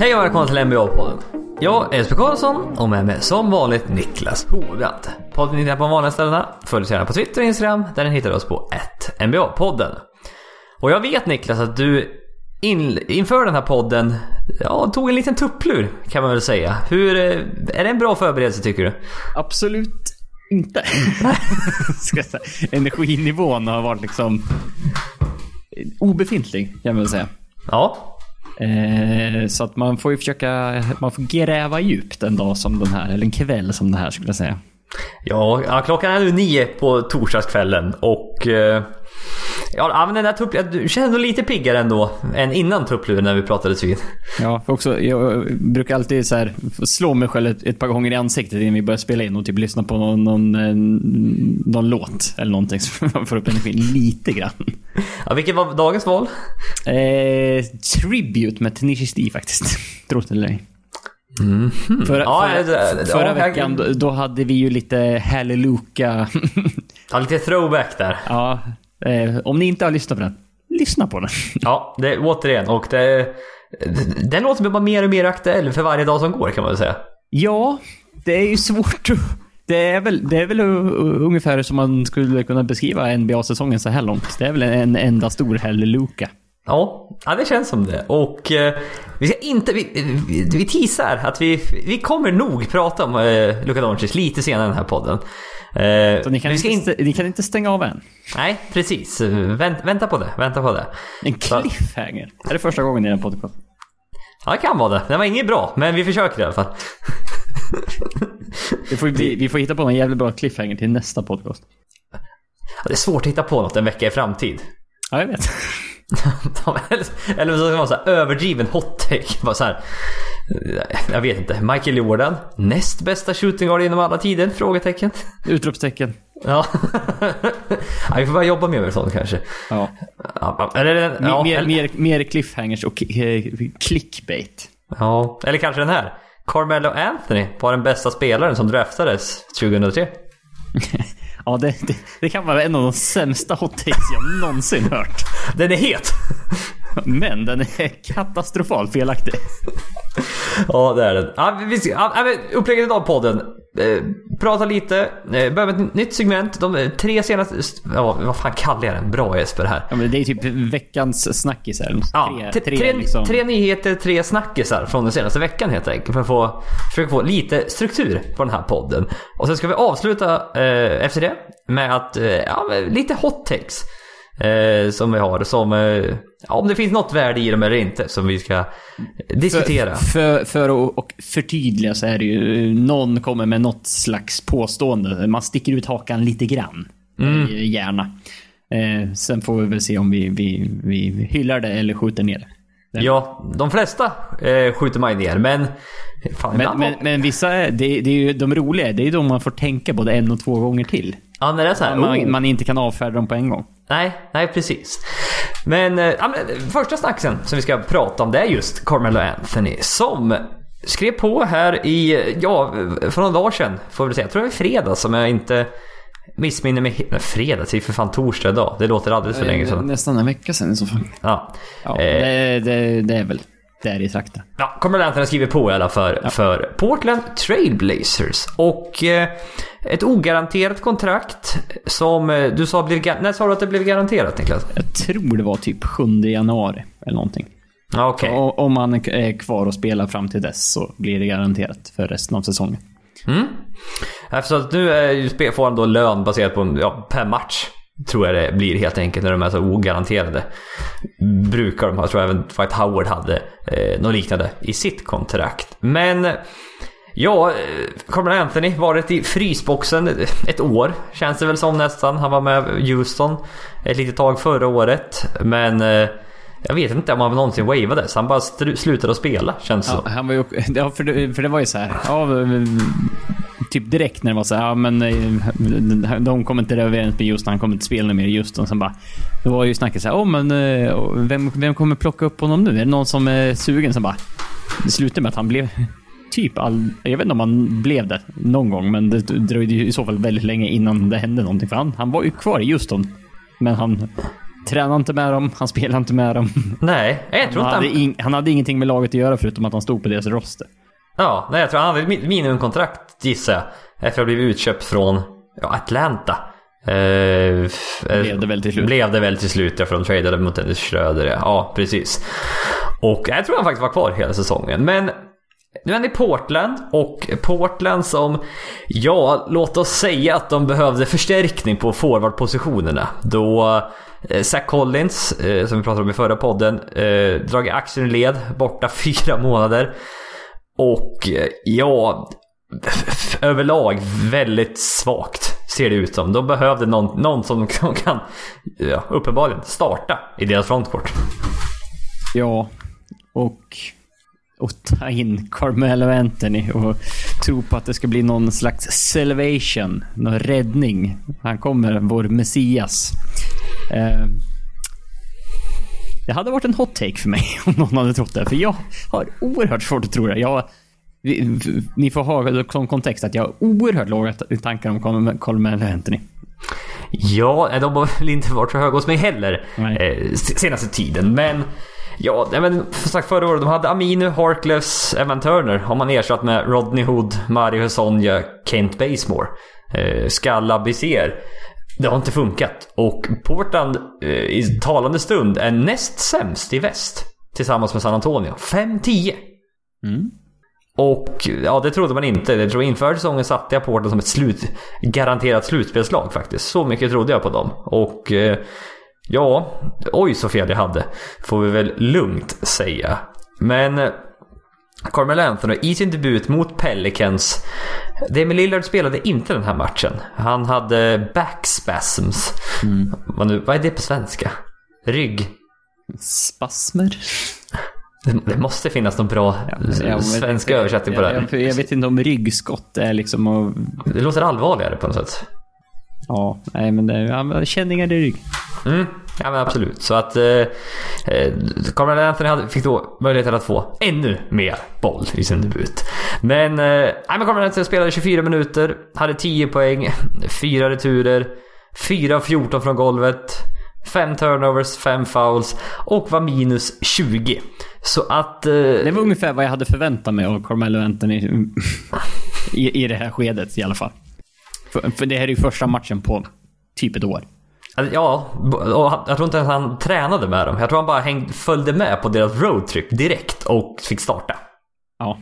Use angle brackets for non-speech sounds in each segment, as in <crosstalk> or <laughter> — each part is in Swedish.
Hej och välkomna till NBA-podden. Jag är Jesper Karlsson och med mig som vanligt Niklas Hovland. Podden hittar på de vanliga ställena. Följ oss gärna på Twitter och Instagram där ni hittar oss på 1 NBA-podden. Och jag vet Niklas att du in, inför den här podden ja, tog en liten tupplur kan man väl säga. Hur, eh, är det en bra förberedelse tycker du? Absolut inte. <laughs> Energinivån har varit liksom obefintlig kan man väl säga. Ja, Eh, så att man får ju försöka, man får gräva djupt en dag som den här, eller en kväll som den här skulle jag säga. Ja, klockan är nu nio på torsdagskvällen och... Eh, ja, men den där tuppluren, du känner nog lite piggare ändå än innan tuppluren när vi pratades vid. Ja, för också, jag brukar alltid så här, slå mig själv ett, ett par gånger i ansiktet innan vi börjar spela in och typ lyssna på någon, någon, eh, någon låt eller någonting så <laughs> man får upp energin lite grann. Ja, vilket var dagens val? Eh, tribute med Tenacious D faktiskt. <laughs> Tror det eller ej. Mm. Förra, Ja, förra, det- det- förra ja, veckan då, då hade vi ju lite Halleluja. <laughs> Ja, lite throwback där. ja, eh, om ni inte har lyssnat på den, lyssna på den. <laughs> Ja, det återigen. Och det, den låten blir bara mer och mer aktuell för varje dag som går kan man väl säga. ja, det är ju svårt. Det är väl, det är väl ungefär som man skulle kunna beskriva NBA-säsongen så här långt. Det är väl en enda stor Halleluja. Ja, ja det känns som det. Och eh, vi ska inte... Vi, vi, vi teasar att vi, vi kommer nog prata om eh, Luka Doncic lite senare i den här podden. Eh, Så ni kan, vi inte, ni kan inte stänga av än. Nej, precis. Vänt, vänta på det. Vänta på det. En cliffhanger. Är det första gången i den podcasten? Ja, det kan vara det. Den var inget bra, men vi försöker i alla fall. Det får bli, vi får hitta på en jävligt bra cliffhanger till nästa podcast. Ja, det är svårt att hitta på något en vecka i framtid. Ja, jag vet. <laughs> eller, så ska man säga överdriven hot take. Bara så här, jag vet inte. Michael Jordan, näst bästa shooting guard genom alla tider? Frågetecken. Utropstecken. Ja. <laughs> ja, vi får börja jobba mer med sånt kanske. Ja. Ja, eller, ja, mer, eller, mer, mer cliffhangers och eh, clickbait. ja, eller kanske den här. Carmelo Anthony var den bästa spelaren som draftades 2003. <laughs> Ja, det, det, det kan vara en av de sämsta hot takes jag någonsin hört. Den är het! <laughs> Men den är katastrofalt felaktig. Ja, det är den. Ja, vi ska, ja, men upplägget av podden. Eh, prata lite, eh, börja med ett nytt segment. De eh, tre senaste... Ja, vad fan kallar jag den? Bra Jesper här. Ja, men det är typ veckans snackisar. Ja, Tre, tre, tre, liksom. tre nyheter, tre snackisar från den senaste veckan helt enkelt. För att få, försöka få lite struktur på den här podden. Och sen ska vi avsluta eh, efter det med att, ja, lite hot takes. Eh, som vi har, som, eh, om det finns något värde i dem eller inte, som vi ska diskutera. För, för att och förtydliga så är det ju, någon kommer med något slags påstående. Man sticker ut hakan lite grann. Eh, Gärna. Eh, sen får vi väl se om vi, vi, vi hyllar det eller skjuter ner det. Ja, de flesta eh, skjuter man ner, men... Fan, Men, men, men vissa, är- det, det är ju de roliga, det är de man får tänka både en och två gånger till. Ja, när det är så här, Man, oh. man inte kan avfärda dem på en gång. Nej, nej precis. Men, eh, ja, men första snacksen som vi ska prata om det är just Carmelo Anthony som skrev på här i, ja, för några dagar sedan får vi säga. Jag tror det var i fredags som jag inte missminner mig. he- Fredags, det är för fan torsdag idag. Det låter alldeles för länge sedan. Nästan en vecka sedan i så fall. Ja. Ja, Eh, det, det, det är väl där i trakten. Ja, Carmelo Anthony skriver på i alla för, för Portland Trailblazers. Och eh, ett ogaranterat kontrakt som eh, du sa blir... När sa du att det blev garanterat Niklas? Jag tror det var typ 7 januari eller någonting. Ja, okej. O- Om man är kvar och spelar fram till dess så blir det garanterat för resten av säsongen. Mm. Eftersom att nu är får han då lön baserat på ja, per match. Tror jag det blir helt enkelt när de är så ogaranterade. Brukar de ha. Jag tror även Dwight Howard hade eh, något liknande i sitt kontrakt. Men ja, eh, Carmelo Anthony varit i frysboxen ett år känns det väl som nästan. Han var med Houston ett litet tag förra året. Men eh, jag vet inte om han någonsin wavades. Han bara slutade att spela känns det Ja, som. han var ju, <laughs> ja, för, det, för det var ju så här. Ja, typ direkt när det var så här, ja men eh, de kommer inte överens med just han kommer inte spela mer just och sen bara. Då var ju snacket så här, oh, men eh, vem, vem kommer plocka upp honom nu? Är det någon som är sugen? Sen bara. Det slutade med att han blev typ all, jag vet inte om han blev det någon gång, men det dröjde ju i så fall väldigt länge innan det hände någonting. För han, han var ju kvar i Houston. Men han tränade inte med dem, han spelade inte med dem. Nej, jag Han tror inte hade, han... in, han hade ingenting med laget att göra förutom att han stod på deras roster. Ja, nej, jag tror han hade ett mi- minimumkontrakt gissar jag. Efter att ha blivit utköpt från ja, Atlanta. Eh, eh, Blev det väl till slut. Blev det väl till slut, ja, för de tradade mot Dennis Schröder. Ja, ja precis. Och jag tror han faktiskt var kvar hela säsongen. Men nu är han i Portland och Portland som, ja, låt oss säga att de behövde förstärkning på forwardpositionerna. Då eh, Zach Collins, eh, som vi pratade om i förra podden, dragit axeln i led, borta <laughs> fyra månader. Och eh, ja, överlag väldigt svagt ser det ut som. De behövde någon, någon som, <laughs> som kan, ja, uppenbarligen, starta i deras frontcourt. Ja, och, och ta in Carmelo Anthony och tro på att det ska bli någon slags salvation, någon räddning. Han kommer, vår Messias. Eh, det hade varit en hot take för mig <laughs> om någon hade trott det, för jag har oerhört svårt att tro det. Jag, ni får ha som kontext att jag har oerhört låga tankar om Carmelo Anthony. Ja, de har väl inte varit så höga hos mig heller Nej. eh, senaste tiden. Men ja, men som sagt förra året, de hade Aminu, Harkless, Evan Turner. Har man ersatt med Rodney Hood, Mario Hesonja, Kent Basemore. Eh, Skalla Bizer. Det har inte funkat. Och Portland eh, i talande stund är näst sämst i väst. Tillsammans med San Antonio. 5-10. Mm. Och ja, det trodde man inte. Jag tror inför säsongen satte jag Portland som ett slut, garanterat slutspelslag faktiskt. Så mycket trodde jag på dem. Och eh, ja, oj så fel jag hade. Får vi väl lugnt säga. Men eh, Carmel Anthony i sin debut mot Pelicans. Damian Lillard spelade inte den här matchen. Han hade backspasms. Vad, nu, vad är det på svenska? Rygg. Spasmer? Det, måste finnas någon bra Ja, men- svenska översättning på det här. jag, jag vet inte om ryggskott är liksom och, Det låter allvarligare på något sätt. Ja, nej men det, men känningar i rygg. Mm, ja men absolut. Så att eh, eh, Anthony hade, fick då möjligheten att få ännu mer boll i sin debut. Men, eh, men Carmen Anthony spelade 24 minuter, hade 10 poäng, <laughs> 4 returer, 4 av 14 från golvet, 5 turnovers, 5 fouls och var minus 20. Så att... Eh, Det var ungefär vad jag hade förväntat mig av Carmelo Anthony <laughs> i, i det här skedet i alla fall. För, för det här är ju första matchen på typ ett år. Ja, och jag tror inte ens han tränade med dem. Jag tror han bara hängde, följde med på deras roadtrip direkt och fick starta. Ja.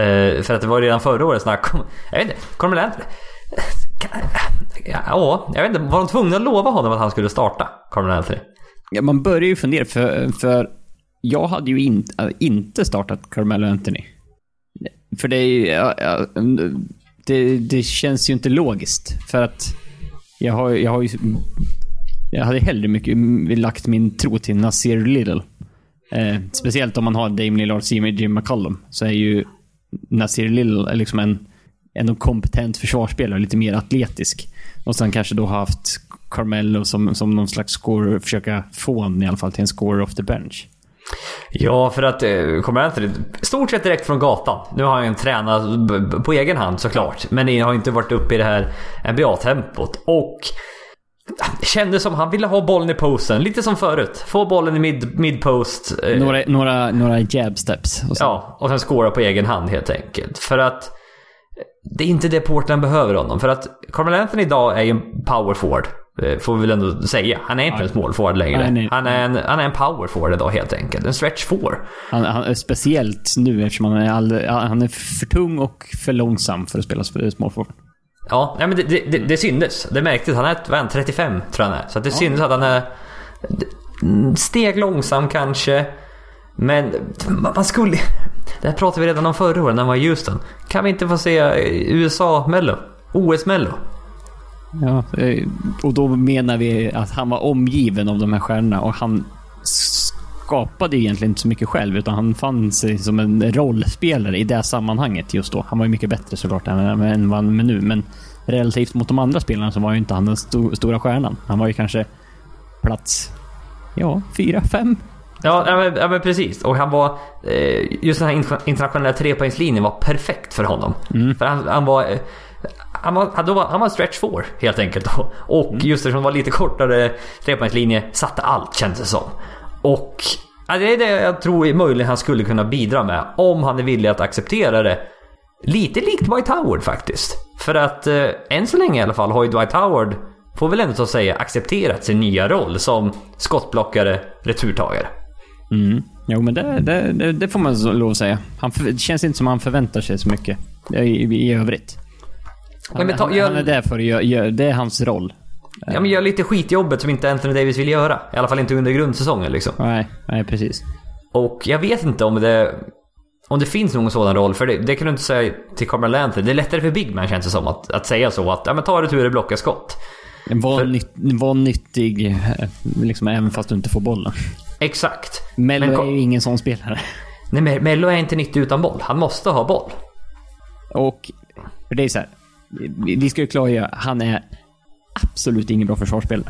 Eh, för att det var redan förra året snack om... Jag vet inte, Carmel Anthony... Ja, jag vet inte. Var de tvungna att lova honom att han skulle starta? Carmel Anthony? ja man börjar ju fundera för, för jag hade ju in, äh, inte startat Carmelo Anthony. För det är ju, ja, det, det känns ju inte logiskt. För att jag har, jag har ju... Jag hade hellre mycket lagt min tro till Nasir Little. Eh, speciellt om man har Dame Lillard, Seymour Jim McCollum. Så är ju Nasir Little liksom en, en kompetent försvarsspelare, lite mer atletisk. Och sen kanske då haft Carmelo som, som någon slags scorer, försöka få honom i alla fall till en scorer off the bench. Ja, för att eh, Carmel Anthony, stort sett direkt från gatan. Nu har han ju tränat på egen hand såklart. Men det har inte varit uppe i det här NBA-tempot. Och det kändes som han ville ha bollen i posten, lite som förut. Få bollen i mid, mid-post. eh, Några, några, några jab steps. Och. Ja, och sen skåra på egen hand helt enkelt. För att det är inte det Portland behöver honom. För att Carmel Anthony idag är ju en power forward. Eh, Får vi väl ändå säga. Han är inte en small forward längre. Nej, nej. Han, är en, han är en power forward idag helt enkelt. En stretch four. Han, han, speciellt nu eftersom han är, all, han är för tung och för långsam för att spela small forward. Ja, men det, det, det, det syntes. Det märktes. Han är vad är han, 35 tror jag han är. Så att det syntes att han är steg långsam kanske. Men man man skulle... Det här pratade vi redan om förra året när han var i Houston. Kan vi inte få se USA-mello? OS-mello? Ja, eh, och då menar vi att han var omgiven av de här stjärnorna och han skapade egentligen inte så mycket själv utan han fann sig som en rollspelare i det sammanhanget just då. Han var ju mycket bättre såklart än vad han är nu men relativt mot de andra spelarna så var ju inte han den sto stora stjärnan. Han var ju kanske plats, ja, fyra, fem. Ja, men, ja men precis. Och han var... Eh, just den här inter- internationella trepoängslinjen var perfekt för honom. För han, han var... Han var, han var, han var stretch four helt enkelt. Då. Och just eftersom det var lite kortare trepoängslinje satte allt kändes det som. Och ja, det är det jag tror möjligen han skulle kunna bidra med. Om han är villig att acceptera det. Lite likt Dwight Howard faktiskt. För att eh, än så länge i alla fall har ju Dwight Howard, får väl ändå så att säga, accepterat sin nya roll som skottblockare, returtagare. Mm. Jo, men det, det, det, det får man lov att säga. Han, det känns inte som han förväntar sig så mycket i, i, i övrigt. Han, Ja, men ta- gör- han är där för att göra, gör, det är hans roll. Ja men gör lite skitjobbet som inte Anthony Davis vill göra. I alla fall inte under grundsäsongen liksom. Nej, nej precis. Och jag vet inte om det... Om det finns någon sådan roll, för det, det kan du inte säga till Carmelo Anthony. Det är lättare för Big Man känns det som att, att säga så att ja men ta returer, blocka skott. Var, För- nytt, var nyttig, eh, liksom, även fast du inte får bollen. Exakt. Mello Men är ju ingen sån spelare. Nej Mello är inte nyttig utan boll. Han måste ha boll. Och för det är så här. Vi ska ju klargöra, han är absolut ingen bra försvarsspelare.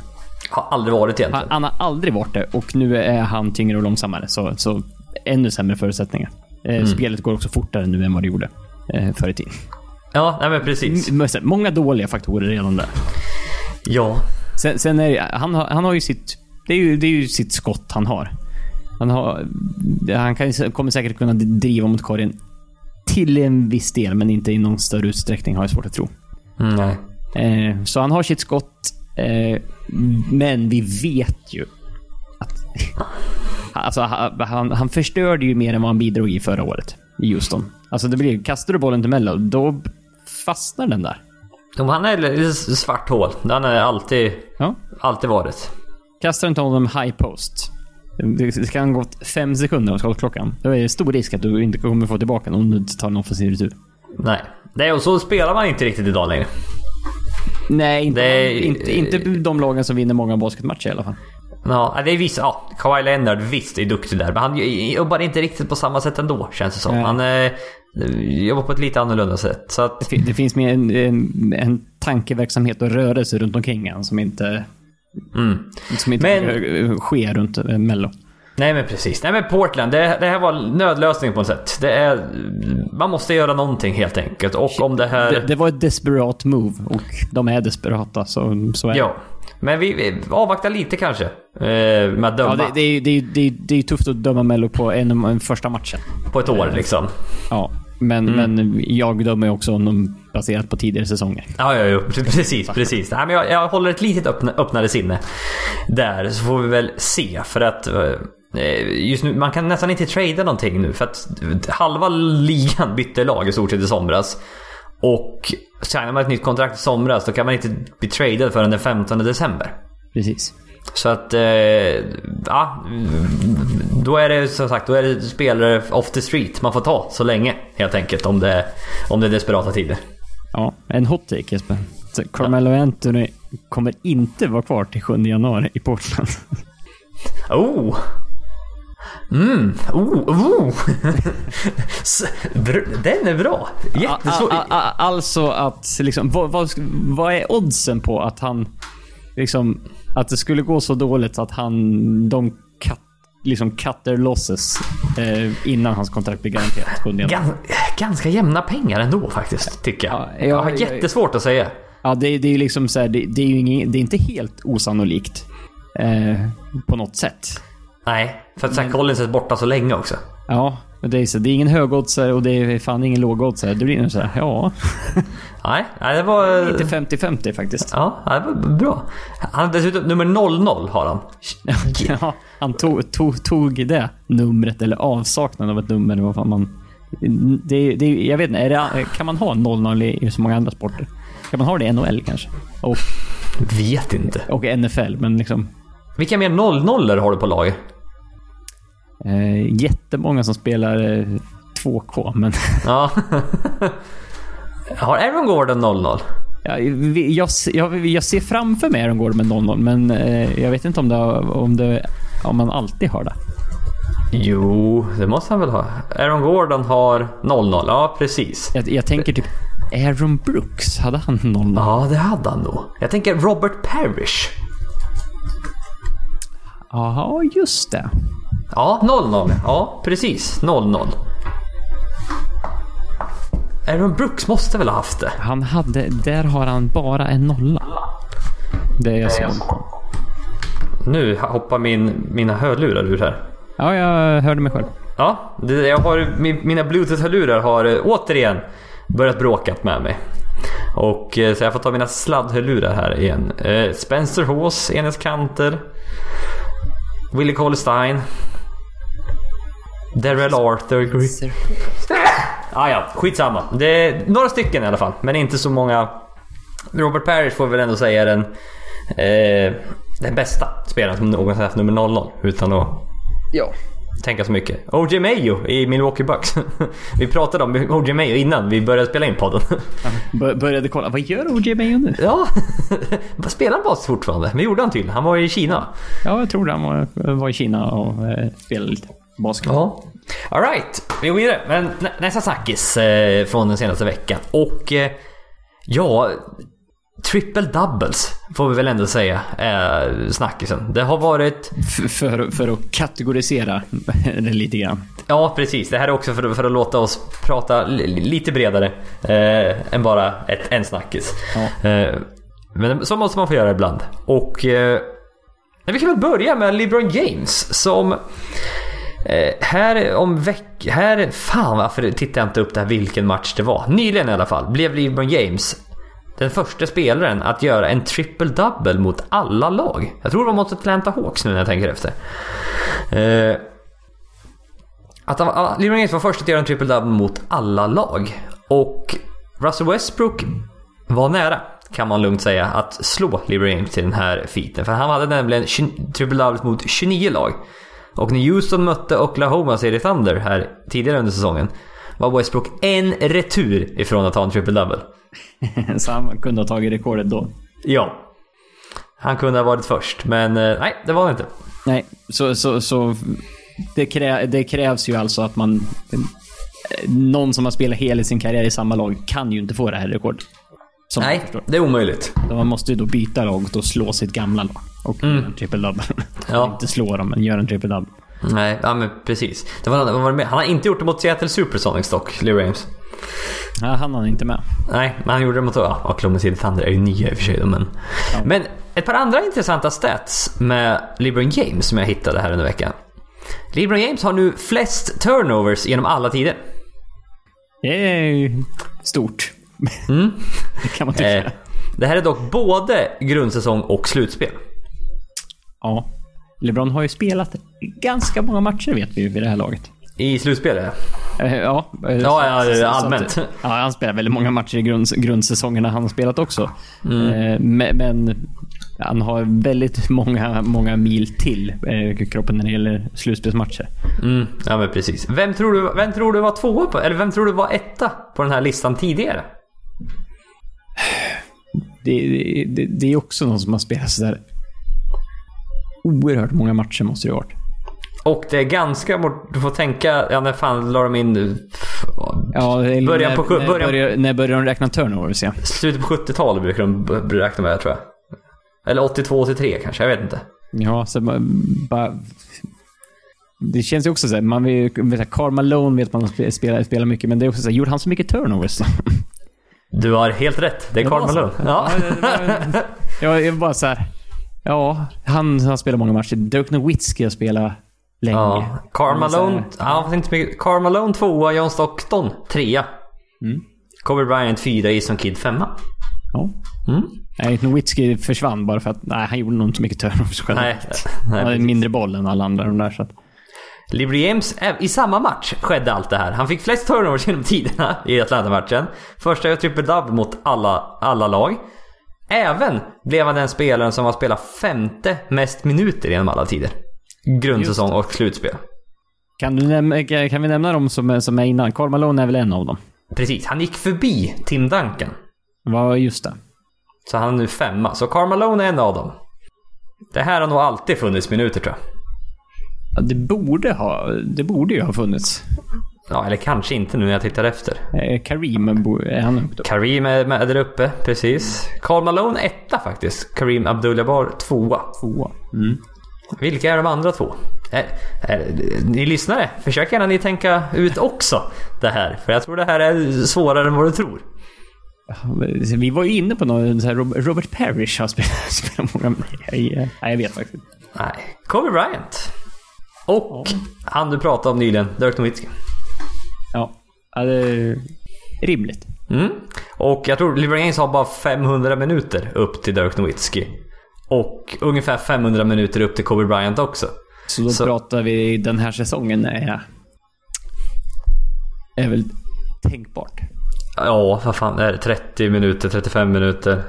Har aldrig varit Han, egentligen. han har aldrig varit det och nu är han tyngre och långsammare. Så, så ännu sämre förutsättningar. Eh, Mm. Spelet går också fortare nu än vad det gjorde eh, förr i tiden. Ja, nej men precis. M- Många dåliga faktorer redan där. Ja. Sen, sen är det, han, har, han har ju sitt... Det är ju, det är ju sitt skott han har. Han, har, han kan, kommer säkert kunna driva mot korgen till en viss del, men inte i någon större utsträckning har jag svårt att tro. Mm, nej. Eh, så han har sitt skott, eh, men vi vet ju att... <laughs> alltså, han, han, förstörde ju mer än vad han bidrog i förra året i Houston. Alltså det blir, kastar du bollen till Mello, då fastnar den där. Han är ett svart hål. Han har alltid, Ja. alltid varit. Kastar inte honom high post. Det kan ha gått fem sekunder av skottklockan. Då är det stor risk att du inte kommer få tillbaka den om du inte tar en offensiv retur. Nej. Nej, och så spelar man inte riktigt idag längre. Nej, inte, är- inte, inte de lagen som vinner många basketmatcher i alla fall. Ja, det är vissa. Ja, Kawhi Leonard visst är duktig där, men han jobbar inte riktigt på samma sätt ändå, känns det som. Nej. Han eh, jobbar på ett lite annorlunda sätt. Så att, Det, det finns mer en, en, en tankeverksamhet och rörelse runt omkring han som inte, mm. som inte Men- sker runt Mello. Nej men precis. Nej men Portland, det, det här var nödlösningen på något sätt. Det är, man måste göra någonting helt enkelt. Och om det här... Det, det var ett desperat move och de är desperata, så, så är det. Ja. Men vi, vi avvaktar lite kanske. Eh, med att döma Ja, det, det, är- det, det, är- tufft att döma Mello på en, en första matchen. på ett år liksom. Ja, men, Mm. men jag dömer också honom baserat på tidigare säsonger. Ja, ja, ja precis, precis. Nej, men jag, jag håller ett litet öppna, öppnare sinne där, så får vi väl se. För att eh, just nu, man kan nästan inte trada någonting nu. För att halva ligan bytte lag i stort sett i somras. Och signar man ett nytt kontrakt i somras, då kan man inte bli tradad förrän den 15 december. Precis. Så att, eh, ja. Då är det som sagt, då är det spelare off the street man får ta så länge helt enkelt. Om det, om det är desperata tider. Ja, en hot take Jesper. Så Carmelo Anthony kommer inte vara kvar till 7 januari i Portland. <laughs> Oh! Mm, oh, oh! <laughs> Den är bra! Jättesvår. Alltså att, liksom, vad, vad, vad är oddsen på att han, liksom, att det skulle gå så dåligt att han, de cut, liksom cut their losses eh, innan hans kontrakt blir garanterat 7 januari. Gan, ganska jämna pengar ändå faktiskt, tycker jag. Ja, jag- jag har jättesvårt att säga. Ja, det, det är ju liksom så här, det, det är ingen, det är inte helt osannolikt. Eh, på något sätt. Nej, för att Zach Collins är borta så länge också. Ja, det är, så, det är ingen högoddsare och det är fan ingen lågoddsare. Det blir nog så här, ja. <laughs> Nej, nej det var... Lite 50-50 faktiskt. Ja, det var bra. Han dessutom nummer 00 har han. <laughs> Ja, han tog, tog, tog det numret, eller avsaknaden av ett nummer. Vad fan man, det, det, jag vet inte, är det, kan man ha 00 i i så många andra sporter? Kan man ha det i NHL kanske? Och, Vet inte. och NFL, men liksom... Vilka mer 00 har du på laget? Eh, jättemånga som spelar eh, 2K, men... Ja. <laughs> <laughs> har Aaron Gordon 00? Ja, jag, jag, jag ser framför mig Aaron Gordon med 00, men eh, jag vet inte om, det, om, det, om man alltid har det. Jo, det måste han väl ha. Aaron Gordon har 00. Ja, precis. Jag, jag tänker typ Aaron Brooks, hade han 00? Ja, det hade han nog. Jag tänker Robert Parrish. Jaha, just det. Ja, 00. Ja, precis. 00. Aaron Brooks måste väl ha haft det? Han hade, där har han bara en nolla. Det är jag såg. Nu hoppar min, mina hörlurar ur här. Ja, jag hörde mig själv. Ja, jag har, min, mina bluetooth-hörlurar har eh, återigen börjat bråkat med mig. Och eh, så jag får ta mina sladdhörlurar här igen. Eh, Spencer Hawes, Enes Kanter. Willie Cauley-Stein. Darrell Arthur. Gre- Ah, ja, skitsamma. Det är några stycken i alla fall, men inte så många. Robert Parrish får väl ändå säga den, eh, den bästa spelaren som någonsin haft nummer 00 utan att Ja. tänka så mycket. O.J. Mayo i Milwaukee Bucks. <laughs> vi pratade om O.J. Mayo innan vi började spela in podden. Bör, började kolla. Vad gör OJ Mayo nu? ja, <laughs> spelar han bas fortfarande? Men gjorde han till. Han var i Kina. Ja, jag tror han var, var i Kina och eh, spelade lite basket. Ja. Alright, vi går vidare. Men nä- nästa snackis eh, från den senaste veckan. Och eh, ja, triple doubles får vi väl ändå säga är snackisen. Det har varit... F- för, för att kategorisera <laughs> det lite grann. Ja, precis. Det här är också för, för att låta oss prata li- lite bredare eh, än bara ett, en snackis. Ja. Eh, men så måste man få göra ibland. Och eh, vi kan väl börja med LeBron James som eh, här om veck... Här... Fan varför tittar jag inte upp det här vilken match det var. Nyligen i alla fall blev LeBron James den första spelaren att göra en triple-double mot alla lag. Jag tror det var mot Atlanta Hawks nu när jag tänker efter. Eh, att han, ah, LeBron James var först att göra en triple-double mot alla lag. Och Russell Westbrook var nära, kan man lugnt säga, att slå LeBron James till den här fiten. För han hade nämligen triple-double mot 29 lag. Och när Houston mötte Oklahoma City Thunder här tidigare under säsongen var Westbrook en retur ifrån att ha en triple-double. <laughs> Så han kunde ha tagit rekordet då. Ja. Han kunde ha varit först, men eh, nej, det var han inte. Nej, så, så, så det, krä, det krävs ju alltså att man... Någon som har spelat hela sin karriär i samma lag kan ju inte få det här rekordet. Som Nej, det är omöjligt. Man måste ju då byta lag och slå sitt gamla lag. Och göra en triple double. <laughs> Ja. inte slå dem, men göra en triple double. Nej, ja men precis. Det var, var det med? Han har inte gjort det mot Seattle Supersonics dock, LeBron James. Ja, han har inte med. Nej, men han gjorde det mot... Ja, Oklahoma City Thunder är ju nya i och för sig men... Men ett par andra intressanta stats med LeBron James som jag hittade här under veckan. LeBron James har nu flest turnovers genom alla tider. Det är ju stort. <laughs> det kan man tycka. Eh, det här är dock både grundsäsong och slutspel. Ja. LeBron har ju spelat ganska många matcher vet vi ju vid det här laget. I slutspelet? Eh, Ja, eh, Ja, ja, allmänt. Ja, han spelar väldigt många matcher i grund, grundsäsongerna han har spelat också. Eh, Men, men han har väldigt många, många mil till kroppen när det gäller slutspelsmatcher. Mm, ja men precis. Vem tror, du, vem tror du var tvåa på, eller vem tror du var etta på den här listan tidigare? Det, det, det, det är också någon som har spelat sådär oerhört många matcher måste det ha varit. Och det är ganska... bort- Du får tänka... Ja, när fan la de in... Ja, eller Början när, på när, början- börjar, när börjar de räkna turnovers ja. Slutet på 70-talet brukar de räkna med, tror jag. Eller 82-83 kanske, jag vet inte. Ja, så bara... bara det känns ju också såhär, man vill vet jag, Karl Malone vet man spe- spelar, spelar mycket, men det är också såhär, gjorde han så mycket turnovers? Du har helt rätt. Det är så. Malone. Ja. det var- <laughs> Ja, jag var så här. Ja, han har spelat många matcher. Dirk Nowitzki har spelat länge. ja. Karl Men så här- Malone... Ja, fast inte mycket. Tvåa, John Stockton trea. Mm. Kobe Bryant fyra, Jason Kidd femma. Ja. Mm. Nej, Nowitzki försvann bara för att nej, han gjorde nog inte så mycket turnovers själv. Nej, <laughs> han hade nej. mindre boll än alla andra de där. Så att, James, ä- i samma match skedde allt det här. Han fick flest turnovers genom tiderna i Atlanta-matchen. Första triple double mot alla, alla lag. Även blev han den spelaren som har spelat femte mest minuter genom alla tider. Grundsäsong och slutspel. kan, du näm- kan vi nämna dem som, som är innan? Karl Malone är väl en av dem? Precis, han gick förbi Tim Duncan. Vad just det. Så han är nu femma. Så Karl Malone är en av dem. Det här har nog alltid funnits minuter tror jag. Ja, det borde ha, det borde ju ha funnits. Ja, eller kanske inte nu när jag tittar efter. Eh, Kareem, bo- är han högt upp? Kareem är med där uppe, precis. Karl Malone etta faktiskt. Kareem Abdul-Jabbar tvåa. Tvåa. Mm. Vilka är de andra två? är, är, ni lyssnare, försök gärna ni tänka ut också det här. För jag tror det här är svårare än vad du tror. Vi var ju inne på någon så Robert Parrish har spelat, <laughs> spelat många... Nej, jag vet faktiskt inte. Nej, Kobe Bryant. Och han du pratade om nyligen, Dirk Nowitzki. Ja, ja det är rimligt. Mm. Och jag tror James har bara 500 minuter upp till Dirk Nowitzki. Och ungefär 500 minuter upp till Kobe Bryant också. Så då Så- pratar vi den här säsongen är... Är väl tänkbart. Ja, vad fan är det? 30 minuter, 35 minuter.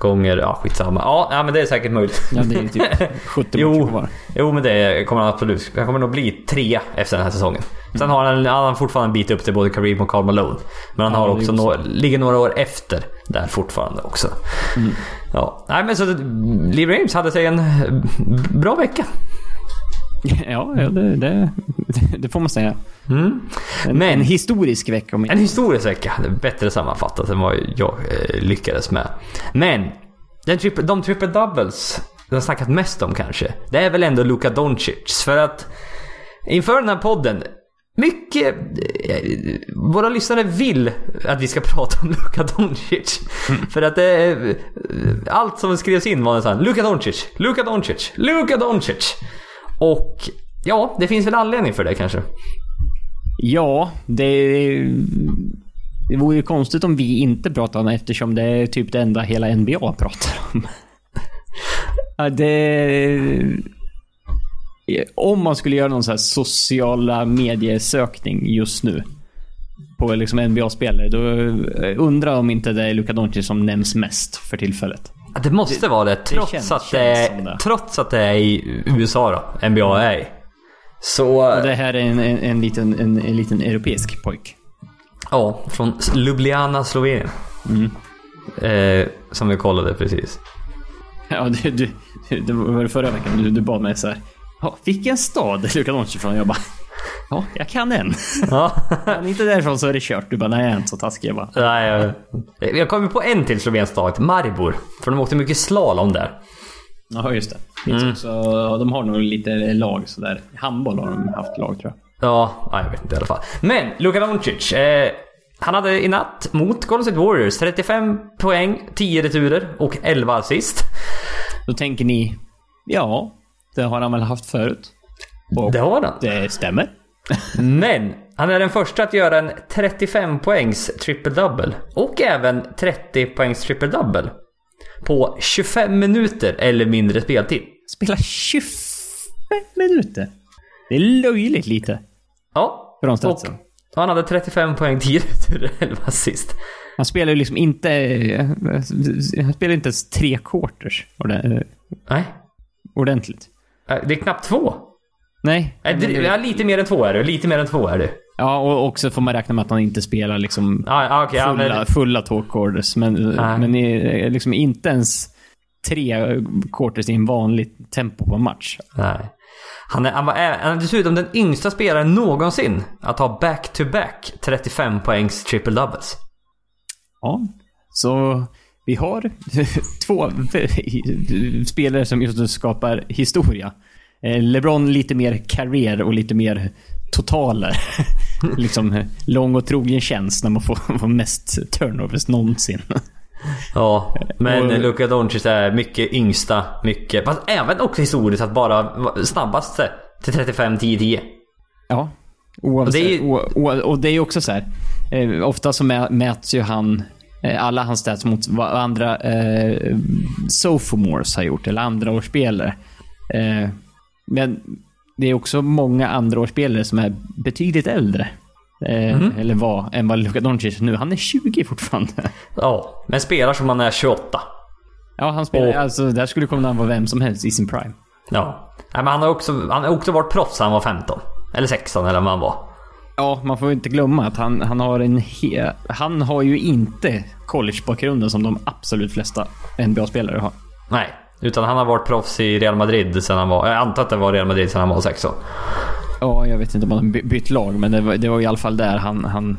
Gånger, ja skitsamma. Ja, men det är säkert möjligt. Ja, det är typ <laughs> 70 matcher Jo, kvar. jo, men det kommer han absolut. Han kommer nog bli tre efter den här säsongen. Sen har han, han har fortfarande en bit upp till både Kareem och Karl Malone. Men han har också några, ligger några år efter där fortfarande också. Mm. Ja, nej men så Lee James hade sig en bra vecka. Ja, ja det, det, det får man säga. Mm. En, Men- en historisk vecka om En historisk vecka. Bättre sammanfattat än vad jag eh, lyckades med. Men den triple, de triple doubles jag har snackat mest om kanske. Det är väl ändå Luka Doncic. För att inför den här podden. Mycket... eh, Våra lyssnare vill att vi ska <laughs> prata om Luka Doncic. För att det är... eh, Allt som skrevs in var såhär Luka Doncic, Luka Doncic, Luka Doncic. Och ja, det finns väl anledning för det kanske. Ja, det... Det vore ju konstigt om vi inte pratade om det eftersom det är typ det enda hela NBA pratar om. <laughs> Det... Om man skulle göra någon så här sociala mediesökning just nu på liksom NBA-spelare, då undrar om inte det är Luka Doncic som nämns mest för tillfället. Ja, Det måste vara det. Trots, känns- att det är, det. trots att det är i USA då. NBA är i. Så... Och det här är en, en, en, liten, en, en liten europeisk pojk. Ja, från Ljubljana, Slovenien. Mm. Eh, som vi kollade precis. Ja, du, du, det var förra veckan du, du bad mig så här. Ja, vilken stad Luka Doncic från? Jag bara. Ja, jag kan en. Ja. Han inte därifrån så är det kört. Du bara, nej jag är inte så taskig. Jag bara, Nej, jag, jag kom på en till slovensk stad, Maribor. För de åkte mycket slalom där. ja just det. Finns också, ja, de har nog lite lag sådär. Handboll har de haft lag tror jag. Ja, jag vet inte i alla fall. Men Luka Doncic. Eh, han hade i natt mot Golden State Warriors 35 poäng, 10 returer och 11 assist. Då tänker ni, ja, det har han väl haft förut. Och Det har han. det stämmer. <laughs> Men han är den första att göra en 35 poängs triple-double. Och även 30 poängs triple-double. På 25 minuter eller mindre speltid. Spela 25 minuter. Det är löjligt lite. Ja. För de statsen. han hade 35 poäng, 10 returer, 11 assist. Han spelar ju liksom inte... Han spelar inte ens tre quarters Nej. ordentligt. Eh, Det är knappt två. Nej. Eh, det- Ja, lite mer än två är det. Lite mer än två är det. Ja, och också får man räkna med att han inte spelar liksom Ja, ja, okej. ja, fulla, men- fulla två quarters. Men, Nej. men i- liksom inte ens tre quarters i en vanligt tempo på en match. Nej. Han är, han, var, ä- han är dessutom den yngsta spelaren någonsin att ha back-to-back 35 poängs triple doubles. Ja, så vi har <laughs> två <laughs> spelare som just nu skapar historia. Eh, LeBron lite mer karriär och lite mer totaler. <laughs> liksom eh, lång och trogen tjänst när man får, mest turnovers någonsin. Ja, men Och- Luka Doncic är mycket yngsta, mycket... Fast även också historiskt att bara snabbaste till 35, 10, 10. Ja. Oavsett, Och det är ju- och, och, och det är också så här. Eh, ofta så mä, mäts ju han, alla hans stats mot vad andra eh, sophomores har gjort, eller andraårsspelare. Eh, men det är också många andraårsspelare som är betydligt äldre. Eh, Mhm. Eller var, än vad Luka Doncic nu. Han är 20 fortfarande. Ja, men spelar som han är 28. Ja, han spelar, Och- alltså där skulle kunna vara vem som helst i sin prime. Ja. Nej, men han har också, han har också varit proffs när han var 15. Eller 16 eller vad han var. Ja, man får ju inte glömma att han, han har en he, Han har ju inte collegebakgrunden som de absolut flesta NBA-spelare har. Nej, utan han har varit proffs i Real Madrid sen han var... Jag antar att det var Real Madrid sen han var 16. Ja, jag vet inte om han har by- bytt lag, men det var, det var i alla fall där han, han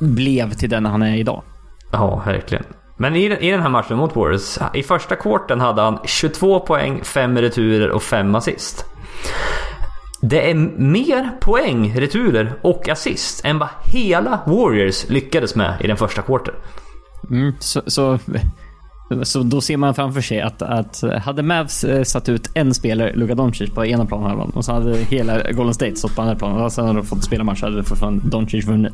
blev till den han är idag. Ja, verkligen. Men i, den- i den här matchen mot Warriors, i första kvarten hade han 22 poäng, 5 returer och 5 assist. Det är mer poäng, returer och assist än vad hela Warriors lyckades med i den första quarter. Mm, så, så, så då ser man framför sig att, att hade Mavs eh, satt ut en spelare, Luka Doncic, på ena planhalvan och så hade hela Golden State stått på andra planen och sen hade de fått spela match hade fortfarande Doncic vunnit.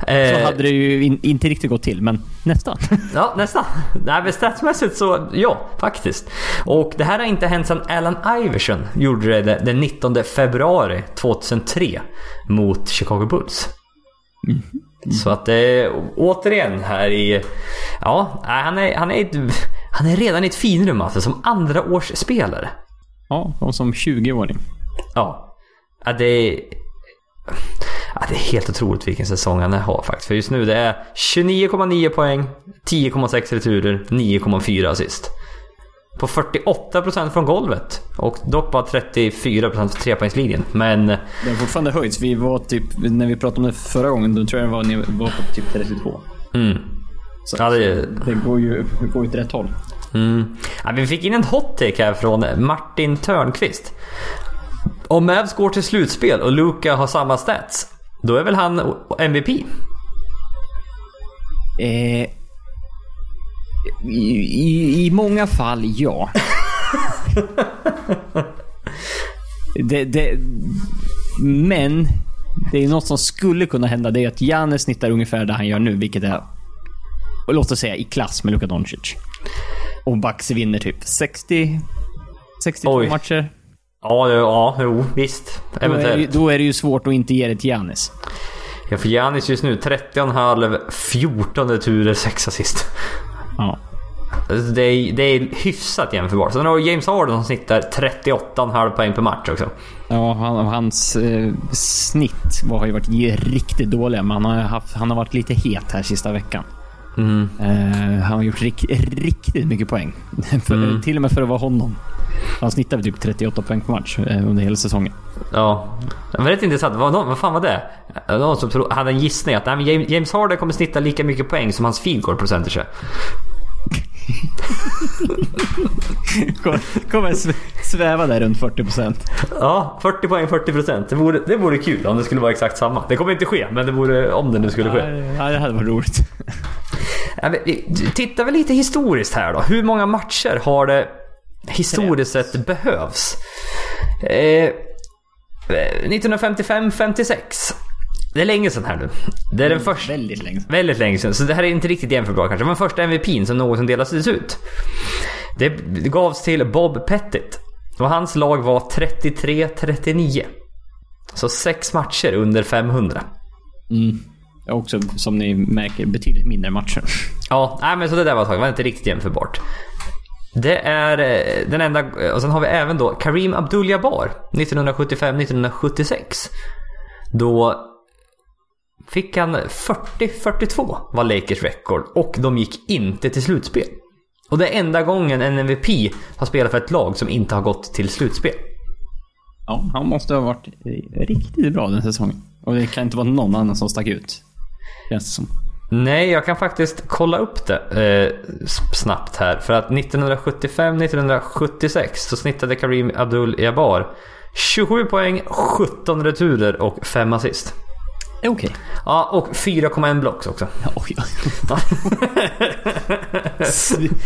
Så Eh, hade det ju in, inte riktigt gått till, men nästan. Ja, nästan. Nej, men statsmässigt så ja, faktiskt. Och det här har inte hänt sedan Allen Iverson gjorde det den 19 februari 2003 mot Chicago Bulls. Så att är återigen här i... Ja, han är, han är, ett, han är redan i ett finrum alltså, som andra års spelare. Ja, och som 20-åring. Ja. ja det är... Ja, det är helt otroligt vilken säsong han har faktiskt. För just nu det är 29,9 poäng, 10,6 returer, 9,4 assist. På 48% från golvet. Och dock bara 34% från trepoängslinjen. Men Det har fortfarande höjts. Vi var typ, när vi pratade om det förra gången, då tror jag det var, ni var på typ 32. mm, Så ja, det, det går ju det går åt rätt håll. mm. Ja, vi fick in en hot take här från Martin Törnqvist. Om Mavs går till slutspel och Luka har samma stats, då är väl han MVP? Eh, i, i, många fall, ja. det, det, men det är något som skulle kunna hända. Det är att Janne snittar ungefär det han gör nu, vilket är, låt oss säga, i klass med Luka Doncic. Och Bucks vinner typ 60... 62 Oj. matcher. Ja, det- ja, jo, visst. Då är, det, Eventuellt. då är det ju svårt att inte ge det till Giannis. Ja, för Giannis just nu 30,5, 14 returer, 6 assist. Ja. Alltså, Det är, det är hyfsat jämförbart. Sen har James Harden som snittar 38,5 poäng per match också. Ja, han, hans eh, snitt var, har ju varit riktigt dåliga, men han har, haft, han har varit lite het här sista veckan. Mm. Eh, han har gjort rik, riktigt mycket poäng. <laughs> för, Till och med för att vara honom. Han snittade typ 38 poäng per match eh, under hela säsongen. Ja. Men rätt intressant. Vad, vad fan var det? Någon som tro, hade en gissning att nej, James- Harden kommer snitta lika mycket poäng som hans field goal percentage. <laughs> Kommer, kommer sv- sväva där runt 40 procent. Ja, 40 poäng, 40 procent. Det vore, det vore kul om det skulle vara exakt samma. Det kommer inte ske, men det vore om det nu skulle ske. Ja, det hade varit roligt. <laughs> Ja, men Tittar vi lite historiskt här då. Hur många matcher har det historiskt sett behövs? Eh, 1955-56. Det är länge sedan här nu. Det är den första... Väldigt länge sedan. Väldigt länge sedan, så det här är inte riktigt jämförbart kanske. Men första MVPn som någonsin delades ut. Det gavs till Bob Pettit. Och hans lag var 33-39. Så sex matcher under 500. Mm. Också, som ni märker, betydligt mindre matcher. Ja, nej, men så det där var. Det var inte riktigt jämförbart. Det är eh, den enda... Och sen har vi även då Kareem Abdul-Jabbar 1975-1976. Då fick han 40-42 var Lakers rekord och de gick inte till slutspel. Och det är enda gången en MVP har spelat för ett lag som inte har gått till slutspel. Ja, han måste ha varit riktigt bra den säsongen. Och det kan inte vara någon annan som stack ut. Känns det som. Nej, jag kan faktiskt kolla upp det eh, snabbt här. För att 1975-1976 så snittade Kareem Abdul-Jabbar 27 poäng, 17 returer och 5 assist. Okej. Ja, och 4,1 blocks också. Oj, oj.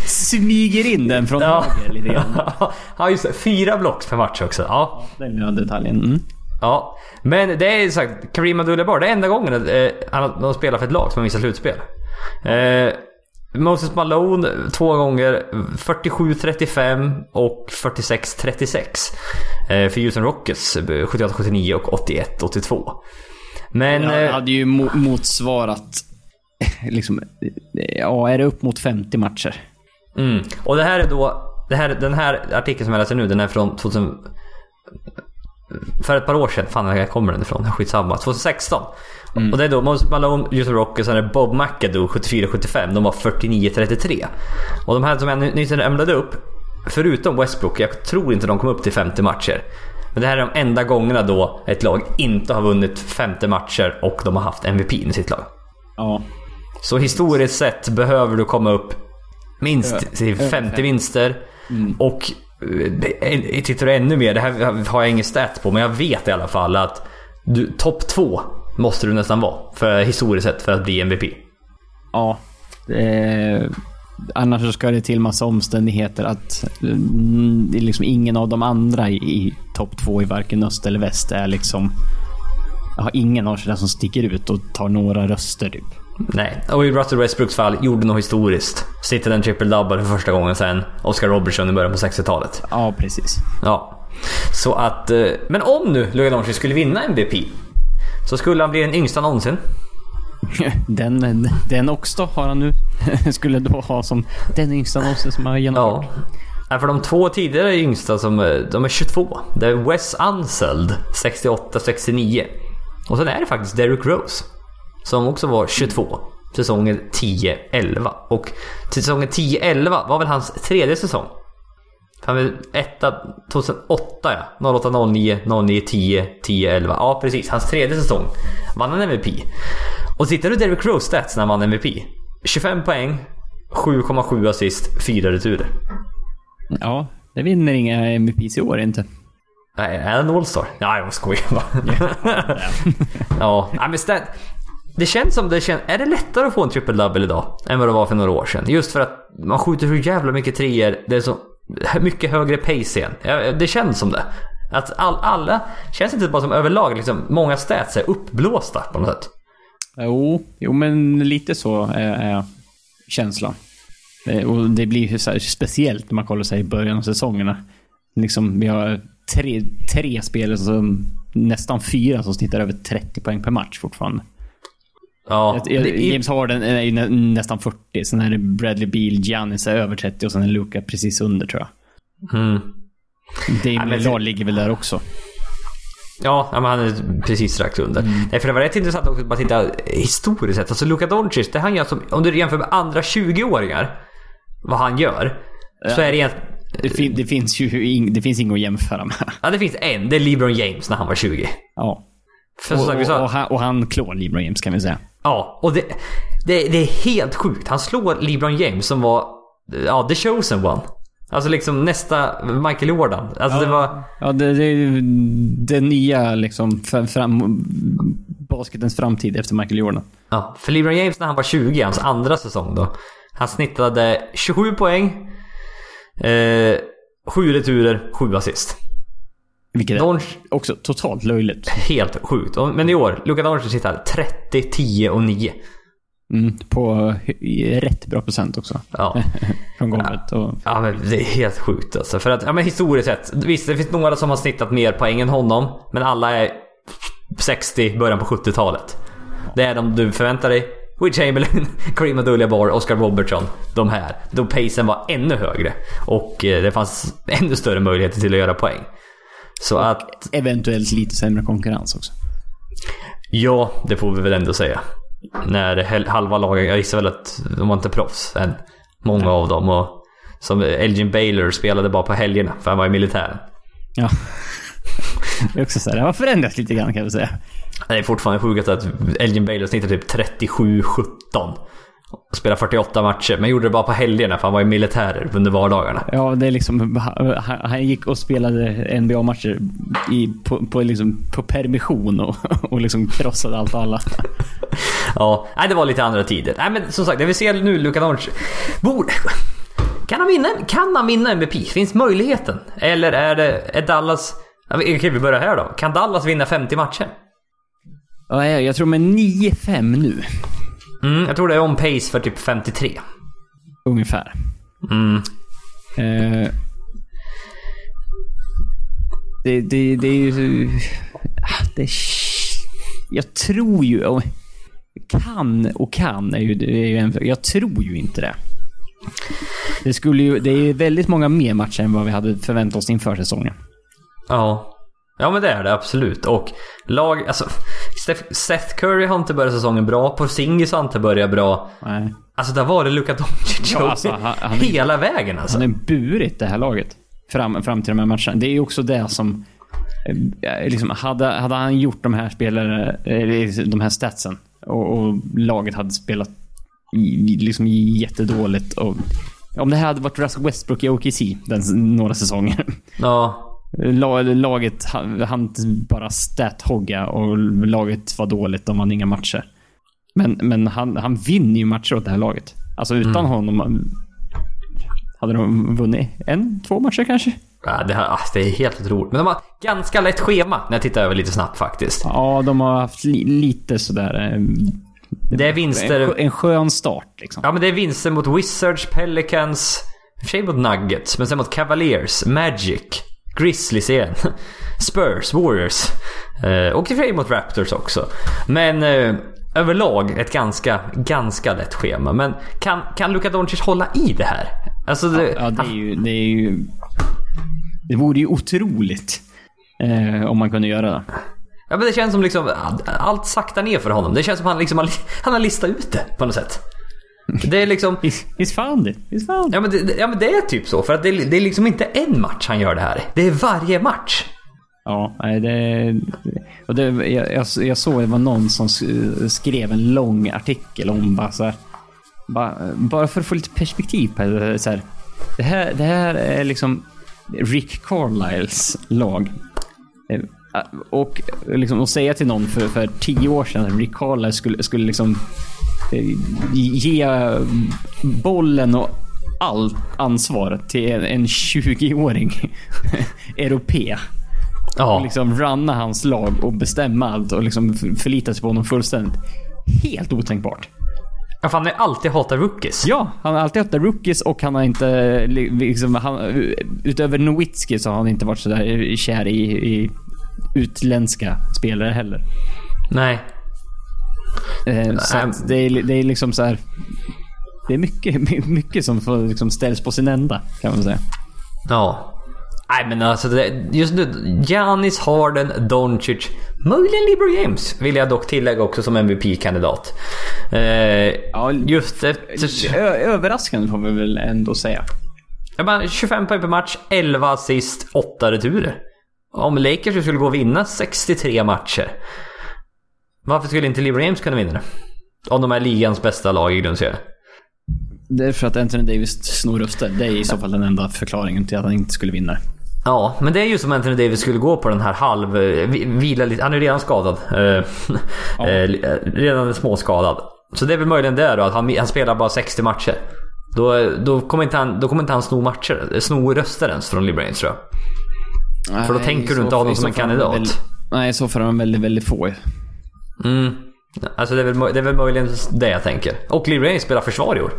Smyger in den från Ja. höger lite grann. ja, just det. Fyra blocks per match också. Ja. Den lilla detaljen. Mm. ja. Men det är sagt, Kareem Abdul-Jabbar, det är enda gången att, eh, han har- de har spelat för ett lag som har missat slutspel. Eh, Moses Malone två gånger 47-35 och 46-36. Eh, för Houston Rockets eh, 78-79 och 81-82. Men... Jag eh, hade ju mo- motsvarat... <laughs> Liksom, ja, är det upp mot 50 matcher? Mm. Och det här är då... Det här, den här artikeln som jag läser nu, den är från 2000... För ett par år sedan. Fan, var kommer den ifrån? Skitsamma. 2016. Och det är då Moses Malone, Houston Rockets, sen är det Bob McAdoo 74-75. De var 49-33. Och de här som jag ny- nyss ämnade upp, förutom Westbrook, jag tror inte de kom upp till 50 matcher. Men det här är de enda gångerna då ett lag inte har vunnit 50 matcher och de har haft MVP i sitt lag. Ja. Så historiskt sett behöver du komma upp minst Ö- till över 50 fem. vinster. Och eh, tittar du ännu mer, det här har jag ingen stat på, men jag vet i alla fall att topp två måste du nästan vara, för, historiskt sett, för att bli MVP. Ja. Eh, annars så ska det till massa omständigheter att mm, liksom ingen av de andra i, i topp två i varken öst eller väst är liksom... Har ingen av sig som sticker ut och tar några röster typ. Nej, och i Russell Westbrooks fall gjorde något historiskt. Sitter en triple double för första gången sen Oscar Robertson i början på 60-talet. Ja, precis. Ja. Så att... eh, Men om nu Luka Doncic skulle vinna MVP. Så skulle han bli den yngsta någonsin. <laughs> Den, den också har han nu. <laughs> Skulle då ha som den yngsta någonsin som har genomfört. Ja. Nej, för de två tidigare yngsta som, eh, de är 22. Det är Wes Unseld 68-69. Och sen är det faktiskt Derrick Rose. Som också var 22. Säsongen 10-11. Och säsongen 10-11 var väl hans tredje säsong. Han var etta 2008 ja. 08, 09, 09, 10, 10, 11. Ja precis, hans tredje säsong. Vann han MVP. Och tittar du Derrick Rose stats när han vann MVP. 25 poäng, 7,7 assist, 4 returer. Ja, det vinner inga MVPs i år inte. Nej, är han All-star? Nej, jag skojar bara. ja, nej, men stat, det känns som det känns... Är det lättare att få en triple double idag än vad det var för några år sedan? Just för att man skjuter så jävla mycket treor. Det är så mycket högre pace igen. Ja, Det känns som det. Att all, alla... Känns inte bara som överlag liksom, många stats är uppblåsta på något sätt. Jo, jo men lite så är, är känslan. Eh, Och det blir ju så speciellt när man kollar sig i början av säsongerna. Liksom, vi har tre, tre spelare som nästan fyra som snittar över 30 poäng per match fortfarande. Ja, Jag- James Harden är ju nä, nästan 40, sen är det Bradley Beal, Giannis är över 30 och sen är Luka precis under tror jag. Mm. Dame Lillard ligger väl där också. Ja, ja, men han är precis strax under. Nej, för det var rätt intressant också att bara titta historiskt sett. Alltså Luka Doncic, det han gör som, om du jämför med andra 20-åringar, vad han gör. Så är det egentligen... Det, fin, det finns ju ing, det finns inget att jämföra med. Ja, det finns en. Det är LeBron James när han var 20. Ja. För Och, sagt, och, och, han, och han klår LeBron James kan vi säga. Ja, och det, det, det är helt sjukt. Han slår LeBron James som var, ja, the chosen one. Alltså liksom nästa Michael Jordan. Alltså det var... Ja, det, det är ju det nya liksom fram, fram, basketens framtid efter Michael Jordan. Ja, för LeBron James när han var 20, hans andra säsong då. Han snittade 27 poäng. Eh, 7 returer, 7 assist. Vilket är Doncic, också totalt löjligt. helt sjukt. Men i år, Luka Doncic sitter 30, 10 och 9. Mm, på rätt bra procent också. Ja. <laughs> Från golvet. Och, Ja men det är helt sjukt alltså. För att, ja men historiskt sett. Visst det finns några som har snittat mer poäng än honom. Men alla är 60, början på 70-talet. Det är de du förväntar dig. Will Chamberlain, <laughs> Kareem Abdul-Jabbar, Oscar Robertson. De här. Då pacen var ännu högre. Och eh, det fanns <laughs> ännu större möjligheter till att göra poäng. Så att, eventuellt lite sämre konkurrens också. ja det får vi väl ändå säga. När halva lagen, jag gissar väl att de var inte proffs än. Många av dem. Och som Elgin Baylor spelade bara på helgerna för han var i militären. Ja. Det är också så här, det har förändrats lite grann kan vi säga. Det är fortfarande sjukt att Elgin Baylor snittar typ 37-17. Spelar 48 matcher, men gjorde det bara på helgerna för han var i militärer under vardagarna. Ja, det är liksom... Han, han gick och spelade NBA-matcher på, på, liksom, på permission och, <laughs> och liksom krossade allt och alla. <laughs> Ja, nej, det var lite andra tider. Nej, men som sagt, det vi ser nu, Luka Doncic. Borde... Kan han vinna? Kan han vinna MVP? Finns möjligheten? Eller är det... Är Dallas... Okej, vi börjar här då. Kan Dallas vinna 50 matcher? Ja, jag, jag tror med 9-5 nu. Mm, jag tror det är on pace för typ 53. Ungefär. Mm. Eh, det, det, det är ju... ah, Det, jag tror ju... Kan och kan är ju, är ju en, Jag tror ju inte det. Det, skulle ju, det är väldigt många mer matcher än vad vi hade förväntat oss inför säsongen. Ja. Ja men det är det absolut. Och lag, alltså Seth Curry har inte börjat säsongen bra. Porzingis har inte börjat bra. Nej. Alltså där var det Luka Doncic Ja, alltså, han- han är- hela vägen alltså. Han har burit det här laget fram, fram till de här matcherna. Det är ju också det som... eh, Liksom, hade, hade han gjort de här spelare, de här statsen och, och laget hade spelat liksom jättedåligt och Om det här hade varit Russell Westbrook i OKC den, några säsonger. Ja. La- Laget han, bara stat-hogga och laget var dåligt. De vann inga matcher. Men, men han, han vinner ju matcher åt det här laget. Alltså utan honom hade de vunnit en, två matcher kanske. Ja, det, här, ah, det är helt otroligt. Men de har ganska lätt schema när jag tittar över lite snabbt faktiskt. Ja, de har haft li, lite sådär... eh, Det är En, vinster... skö- en skön start liksom. Ja men det är vinster mot Wizards, Pelicans, i och för sig mot Nuggets, men sen mot Cavaliers, Magic, Grizzlies igen, <laughs> Spurs, Warriors och i och mot Raptors också. Men eh, överlag ett ganska, ganska lätt schema. Men kan, kan Luka Doncic hålla i det här? Alltså det, Ja, det är ju... Det, är ju, det vore ju otroligt eh, om man kunde göra det. ja, men det känns som liksom allt saktar ner för honom. Det känns som han liksom han har listat ut det på något sätt. Det är liksom... He's, he's found it. He's found it. Ja men, det, ja men det är typ så. För att det, det är liksom inte en match han gör det här. Det är varje match. Ja, det... Och det jag, jag, såg det var någon som skrev en lång artikel om bara så här, bara, bara för att få lite perspektiv på det. Så här, det, här, det här är liksom Rick Carlisles lag. Eh, Och liksom att säga till någon för, för tio år sedan att Rick Carlisle skulle, skulle liksom ge bollen och allt ansvar till en, en 20-åring <laughs> europé. Ja. Och liksom runna hans lag och bestämma allt och liksom förlita sig på honom fullständigt. Helt otänkbart. Ja, han har alltid hatat rookies. Ja, han har alltid haft rookies och han har inte... li- Liksom, han, utöver Nowitzki så har han inte varit sådär kär i, i utländska spelare heller. Nej. Eh, så det, är, det är liksom så här. Det är mycket, <laughs> mycket som får liksom ställs på sin ända kan man säga. Ja. Nej men alltså det, just nu, Giannis, Harden, Doncic, möjligen LeBron James vill jag dock tillägga också som MVP-kandidat. Eh, Ja, just efter... Ö- överraskande får vi väl ändå säga. Jag bara, 25 poäng per match, 11 assist, 8 returer. Om Lakers skulle gå och vinna 63 matcher. Varför skulle inte LeBron James kunna vinna det? Om de är ligans bästa lag i grundserien. Det är för att Anthony Davis snor röster. Det är i så fall den enda förklaringen till att han inte skulle vinna. Ja, men det är ju som Anthony Davis skulle gå på den här halv... eh, vi- Vila lite. Han är redan skadad. Eh, <laughs> eh, redan småskadad. Så det är väl möjligen det då, att han, han spelar bara 60 matcher. Då, då, kommer inte han, då kommer inte han sno matcher, sno röster ens från LeBron tror jag. För då Nej, tänker du inte ha dem i som en kandidat. Nej, så är de väldigt, väldigt få. Mm. Alltså det är, väl, det är väl möjligen det jag tänker. Och LeBron James spelar försvar i år.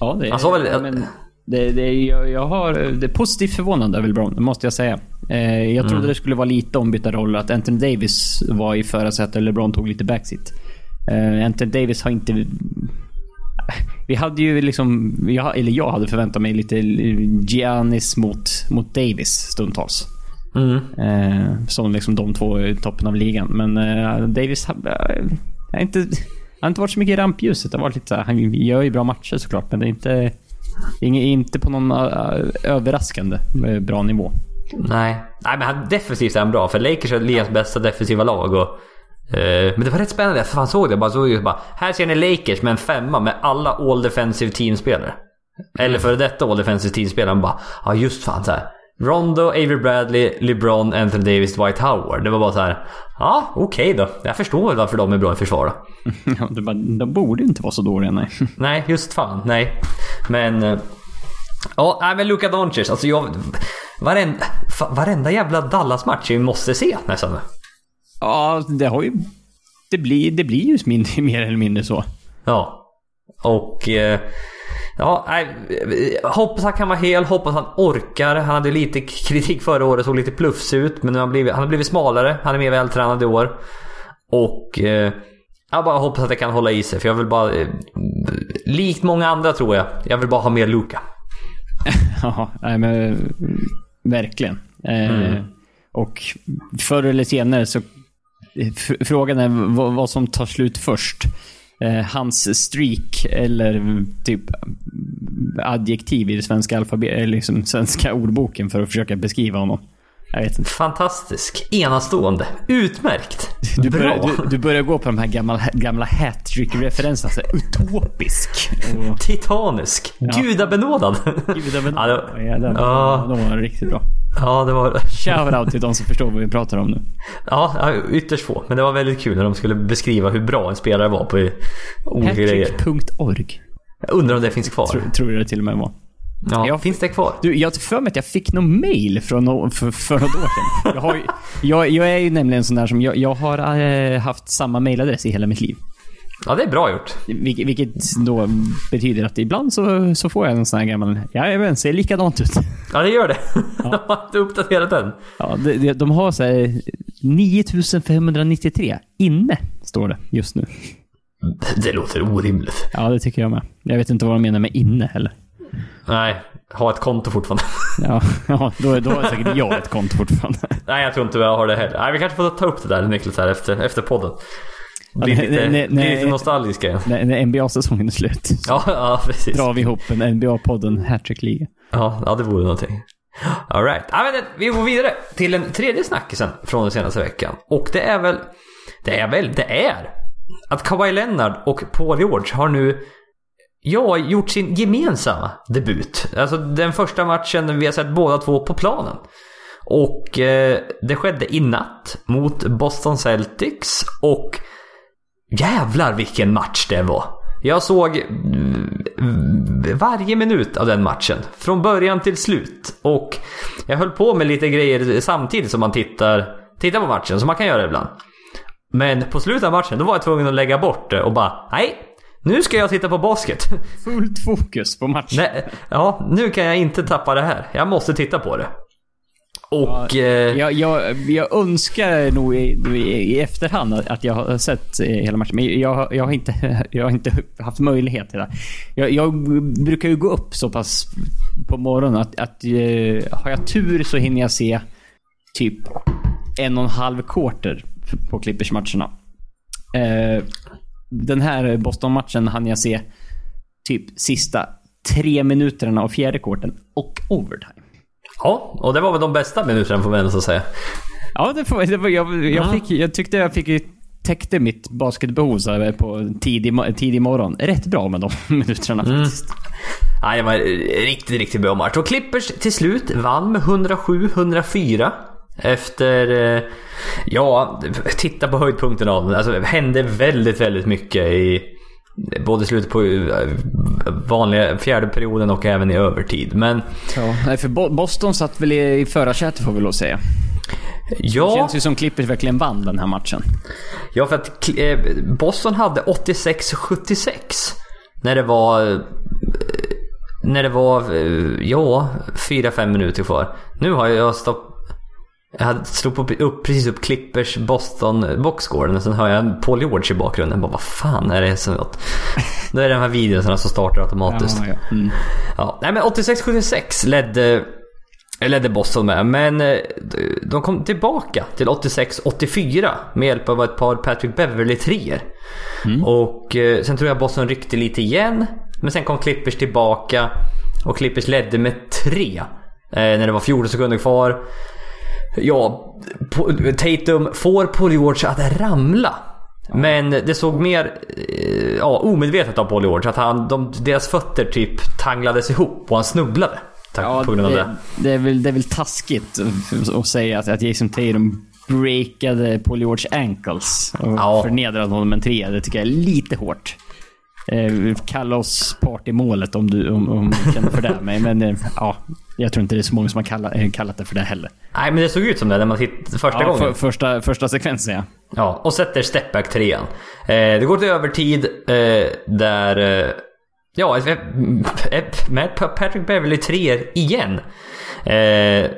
Ja, det är... Han sa väl- ja, men det, det, jag, jag har... Det är positivt förvånande över LeBron, det måste jag säga. Eh, jag trodde Mm. det skulle vara lite ombytta roller. Att Anthony Davis var i förarsätet och LeBron tog lite backseat. Eh, Anthony Davis har inte... Vi hade ju liksom... Jag, eller jag hade förväntat mig lite Giannis mot, mot Davis stundtals. Mm. Eh, som liksom de två i toppen av ligan. Men eh, Davis har eh, har inte, har inte varit så mycket i rampljuset. Det har varit lite här, han gör ju bra matcher såklart, men det är inte, inge- inte på någon eh, överraskande eh, bra nivå. Nej. Nej men han, defensivt är han bra. För Lakers är ligans bästa defensiva lag. Och, eh, men det var rätt spännande. För han såg det. Bara såg det bara, här ser ni Lakers med en femma med alla all defensive teamspelare. Eller före detta all defensive teamspelare. Bara, ja just fan så här. Rondo, Avery Bradley, LeBron, Anthony Davis, Dwight Howard. Det var bara så här. Ja, okej då. Jag förstår varför de är bra i försvar då. <laughs> Ja, det bara, de borde inte vara så dåliga, nej. <laughs> Nej, just fan. Nej. Men... eh, Ja, nej men Luka Doncic. Alltså jag... Varenda, varenda jävla Dallas-match vi måste se nästan. Ja, det har ju... Det blir, det blir ju mindre, <laughs> mer eller mindre så. Ja. Och... eh, Ja, nej, hoppas han kan vara hel, hoppas han orkar. Han hade lite kritik förra året, såg lite plufsig ut. Men nu har han, blivit, han har blivit smalare, han är mer vältränad i år. Och... eh, Jag bara hoppas att det kan hålla i sig, för jag vill bara... eh, Likt många andra tror jag, jag vill bara ha mer Luka. <laughs> Ja, nej men mm, verkligen. Eh, Och förr eller senare så... Frågan är vad, vad som tar slut först. Eh, hans streak eller mm, typ adjektiv i det svenska alfabet, liksom svenska ordboken för att försöka beskriva honom. Jag vet inte. Fantastisk. Enastående. Utmärkt. <laughs> Du Bra. börjar, du, du börjar gå på de här gamla, gamla hattrick-referenserna. så här, Utopisk. Och, <laughs> Titanisk. Gudabenådad. Gud, men, <laughs> Ja, det- ja, de, Ja. de var riktigt bra. ja, det var... Shoutout till de som förstår vad vi pratar om nu. Ja, ja, ytterst få. Men det var väldigt kul när de skulle beskriva hur bra en spelare var på olika grejer. Hattrick.org Jag undrar om det finns kvar. tror, tror jag det till och med var. Ja, Ja. finns det kvar? Du, jag har för mig att jag fick någon mail från nå- för, för något år sedan. Jag, har, ju- jag, jag är ju nämligen sån där som, jag, jag har eh, haft samma mailadress i hela mitt liv. Ja, det är bra gjort. Vilket, vilket då betyder att ibland så, så får jag en sån här gammal, jajamän, ser likadant ut. Ja, det gör det. <laughs> De har inte uppdaterat den. Ja, de, de, de har så här 9593 inne, står det just nu. Det låter orimligt. Ja, det tycker jag med. Jag vet inte vad de menar med inne heller. Nej, ha ett konto fortfarande. <laughs> Ja, ja då, då har säkert jag ett konto fortfarande. <laughs> Nej, jag tror inte jag har det heller. Nej, vi kanske får ta upp det där Niklas här efter, efter podden. Blir nej, lite, nej, blir nej. lite nostalgiska. När, när NBA-säsongen är slut Ja, ja, precis. drar vi ihop en NBA-podden Hattrick-liga. Ja, ja, det vore någonting. Alright. Ja, men vi går vidare till den tredje snackisen från den senaste veckan. Och det är väl... Det är väl... Det är att Kawhi Leonard och Paul George har nu ja, gjort sin gemensamma debut. Alltså den första matchen vi har sett båda två på planen. Och eh, det skedde i natt mot Boston Celtics och jävlar vilken match det var. Jag såg eh, varje minut av den matchen. Från början till slut. Och jag höll på med lite grejer samtidigt som man tittar, tittar på matchen, som man kan göra ibland. Men på slutet av matchen, då var jag tvungen att lägga bort det och bara Nej! Nu ska jag titta på basket. <laughs> Fullt fokus på matchen. Nej, ja, nu kan jag inte tappa det här. Jag måste titta på det. Och... eh, Jag, jag, jag önskar nog i, i, efterhand att- att jag har sett eh, hela matchen, men jag, jag, har, inte, <laughs> jag har inte haft möjlighet till det. Jag, jag brukar ju gå upp så pass på morgonen att, att eh, har jag tur så hinner jag se typ en och en halv quarter på Clippers-matcherna. Eh, den här Boston-matchen hann jag se typ sista tre minuterna av fjärde quarten och overtime. ja, och det var väl de bästa minuterna får man ändå säga. Ja, det får, det var, jag, jag, Ja. fick, jag tyckte jag fick täckte mitt basketbehov så här på tidig, tidig morgon. Rätt bra med de <laughs> minuterna faktiskt. Ja, det var riktigt, riktigt bra match. Och Clippers till slut vann med 107-104. Efter, eh, ja, titta på höjdpunkten av den. Alltså det hände väldigt, väldigt mycket i både slutet på eh, vanliga fjärde perioden och även i övertid. Men Ja, nej, för Bo- Boston satt väl i, förarsätet får vi lov säga. Det ja, känns ju som Clippers verkligen vann den här matchen. ja för att eh, Boston hade 86-76. När det var när det var, ja, 4-5 minuter kvar. Nu har jag stopp... Jag slog upp, upp, precis upp Clippers Boston boxscoren och sen hör jag Paul George i bakgrunden. Bara, vad fan är det som något? <laughs> Då är det de här videorna som startar automatiskt. Ja, ja. Mm. Ja, nej men 86-76 ledde, ledde Boston med. Men eh, de kom tillbaka till 86-84 med hjälp av ett par Patrick Beverly treor. Och eh, sen tror jag Boston ryckte lite igen. Men sen kom Clippers tillbaka. Och Clippers ledde med tre. Eh, när det var 14 sekunder kvar. Ja, Tatum får Paul George att ramla. Men det såg mer eh, ja, omedvetet av Paul George. Att han, de, deras fötter typ tanglades ihop och han snubblade. Tack, Ja, på grund av det. det, det, är väl, det är väl taskigt att säga att, att Jason Tatum breakade Paul George ankles och Ja. förnedrade honom med en trea. Det tycker jag är lite hårt. Eh, kalla oss part i målet om du, om, om du känner för det. Men, men eh, ja, jag tror inte det är så många som har kallat, eh, kallat det för det heller. Nej men det såg ut som det när man tittade första Ja, gången. för, första, första sekvensen ja. Ja, och sätter stepback trean. Eh, det går till övertid där... Ja, med Patrick Beverly treor igen.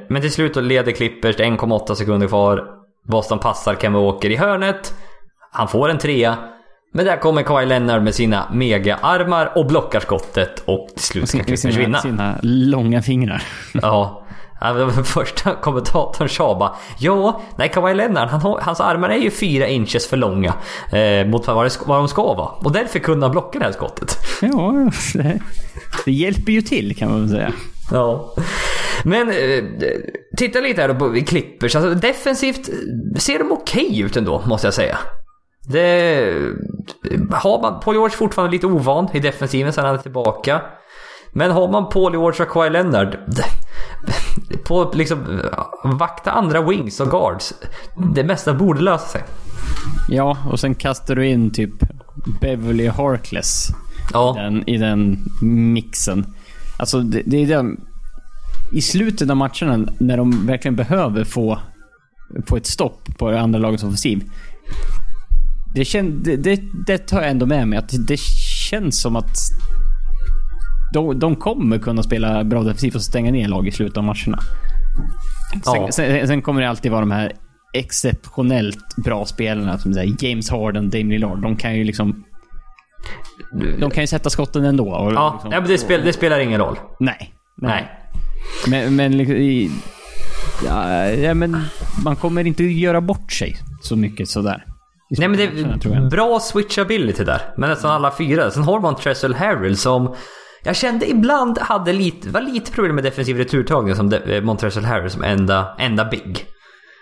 Men till slut då leder Clippers, det är 1,8 sekunder kvar. Boston passar Kemba Walker i hörnet. Han får en trea. Men där kommer Kawhi Leonard med sina mega-armar och blockar skottet och till slut ska Clippers Sina, vinna. sina långa fingrar. <laughs> Ja. Första kommentatorn sa bara Ja, nej Kawhi Leonard, han hans armar är ju fyra inches för långa eh, mot vad, det, vad de ska vara. Och därför kunde han blocka det här skottet. Ja, det, det hjälper ju till kan man väl säga. Ja. Men eh, titta lite här då på Clippers. Alltså, defensivt ser de okej okay ut ändå, måste jag säga. Det... Har man... Paul George fortfarande lite ovan i defensiven sen han är tillbaka. Men har man Paul George och Kawhi Leonard <laughs> på liksom vakta andra wings och guards. Det mesta borde lösa sig. Ja, och sen kastar du in typ Beverly Harkless ja. i, den, i den mixen. Alltså det, det är det. I slutet av matcherna när de verkligen behöver få, få ett stopp på andra lagets offensiv. Det, kän, det, det, det tar jag ändå med mig. Att det känns som att de, de kommer kunna spela bra defensivt och stänga ner lag i slutet av matcherna. Sen, ja. sen, sen, kommer det alltid vara de här exceptionellt bra spelarna som säger James Harden, Dame Lillard. De kan ju liksom... De kan ju sätta skotten ändå. Och ja, liksom, ja men det, spel, det, spelar ingen roll. Nej. Nej. nej. Men, men liksom, i, ja, ja, men man kommer inte göra bort sig så mycket sådär. Nej men det är bra switchability där. Men nästan alla fyra. Sen har man Tressel Harrell som jag kände ibland hade lite, var lite problem med defensiv returtagning som eh, Montrezl Harris som enda, enda big.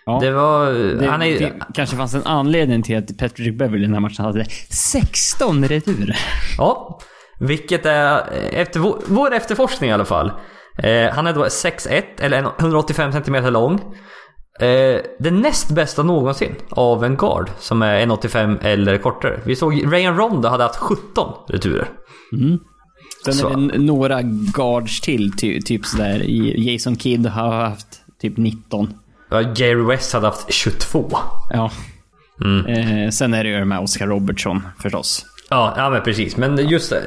Ja. Det var... Det, han är, det kanske fanns en anledning till att Patrick Beverly i den här matchen hade 16 returer. Ja, vilket är efter vår, vår efterforskning i alla fall. Eh, han är då 6'1 eller 185 cm lång. Eh, det näst bästa någonsin av en guard som är 1,85 eller kortare. Vi såg Rayan Rondo hade haft 17 returer. Mm. Sen så. är det några guards till, ty, typ sådär. Jason Kidd har haft typ 19. Ja, Jerry West hade haft 22. Ja. Mm. Eh, sen är det ju med Oscar Robertson förstås. Ja, ja men precis. Men just eh,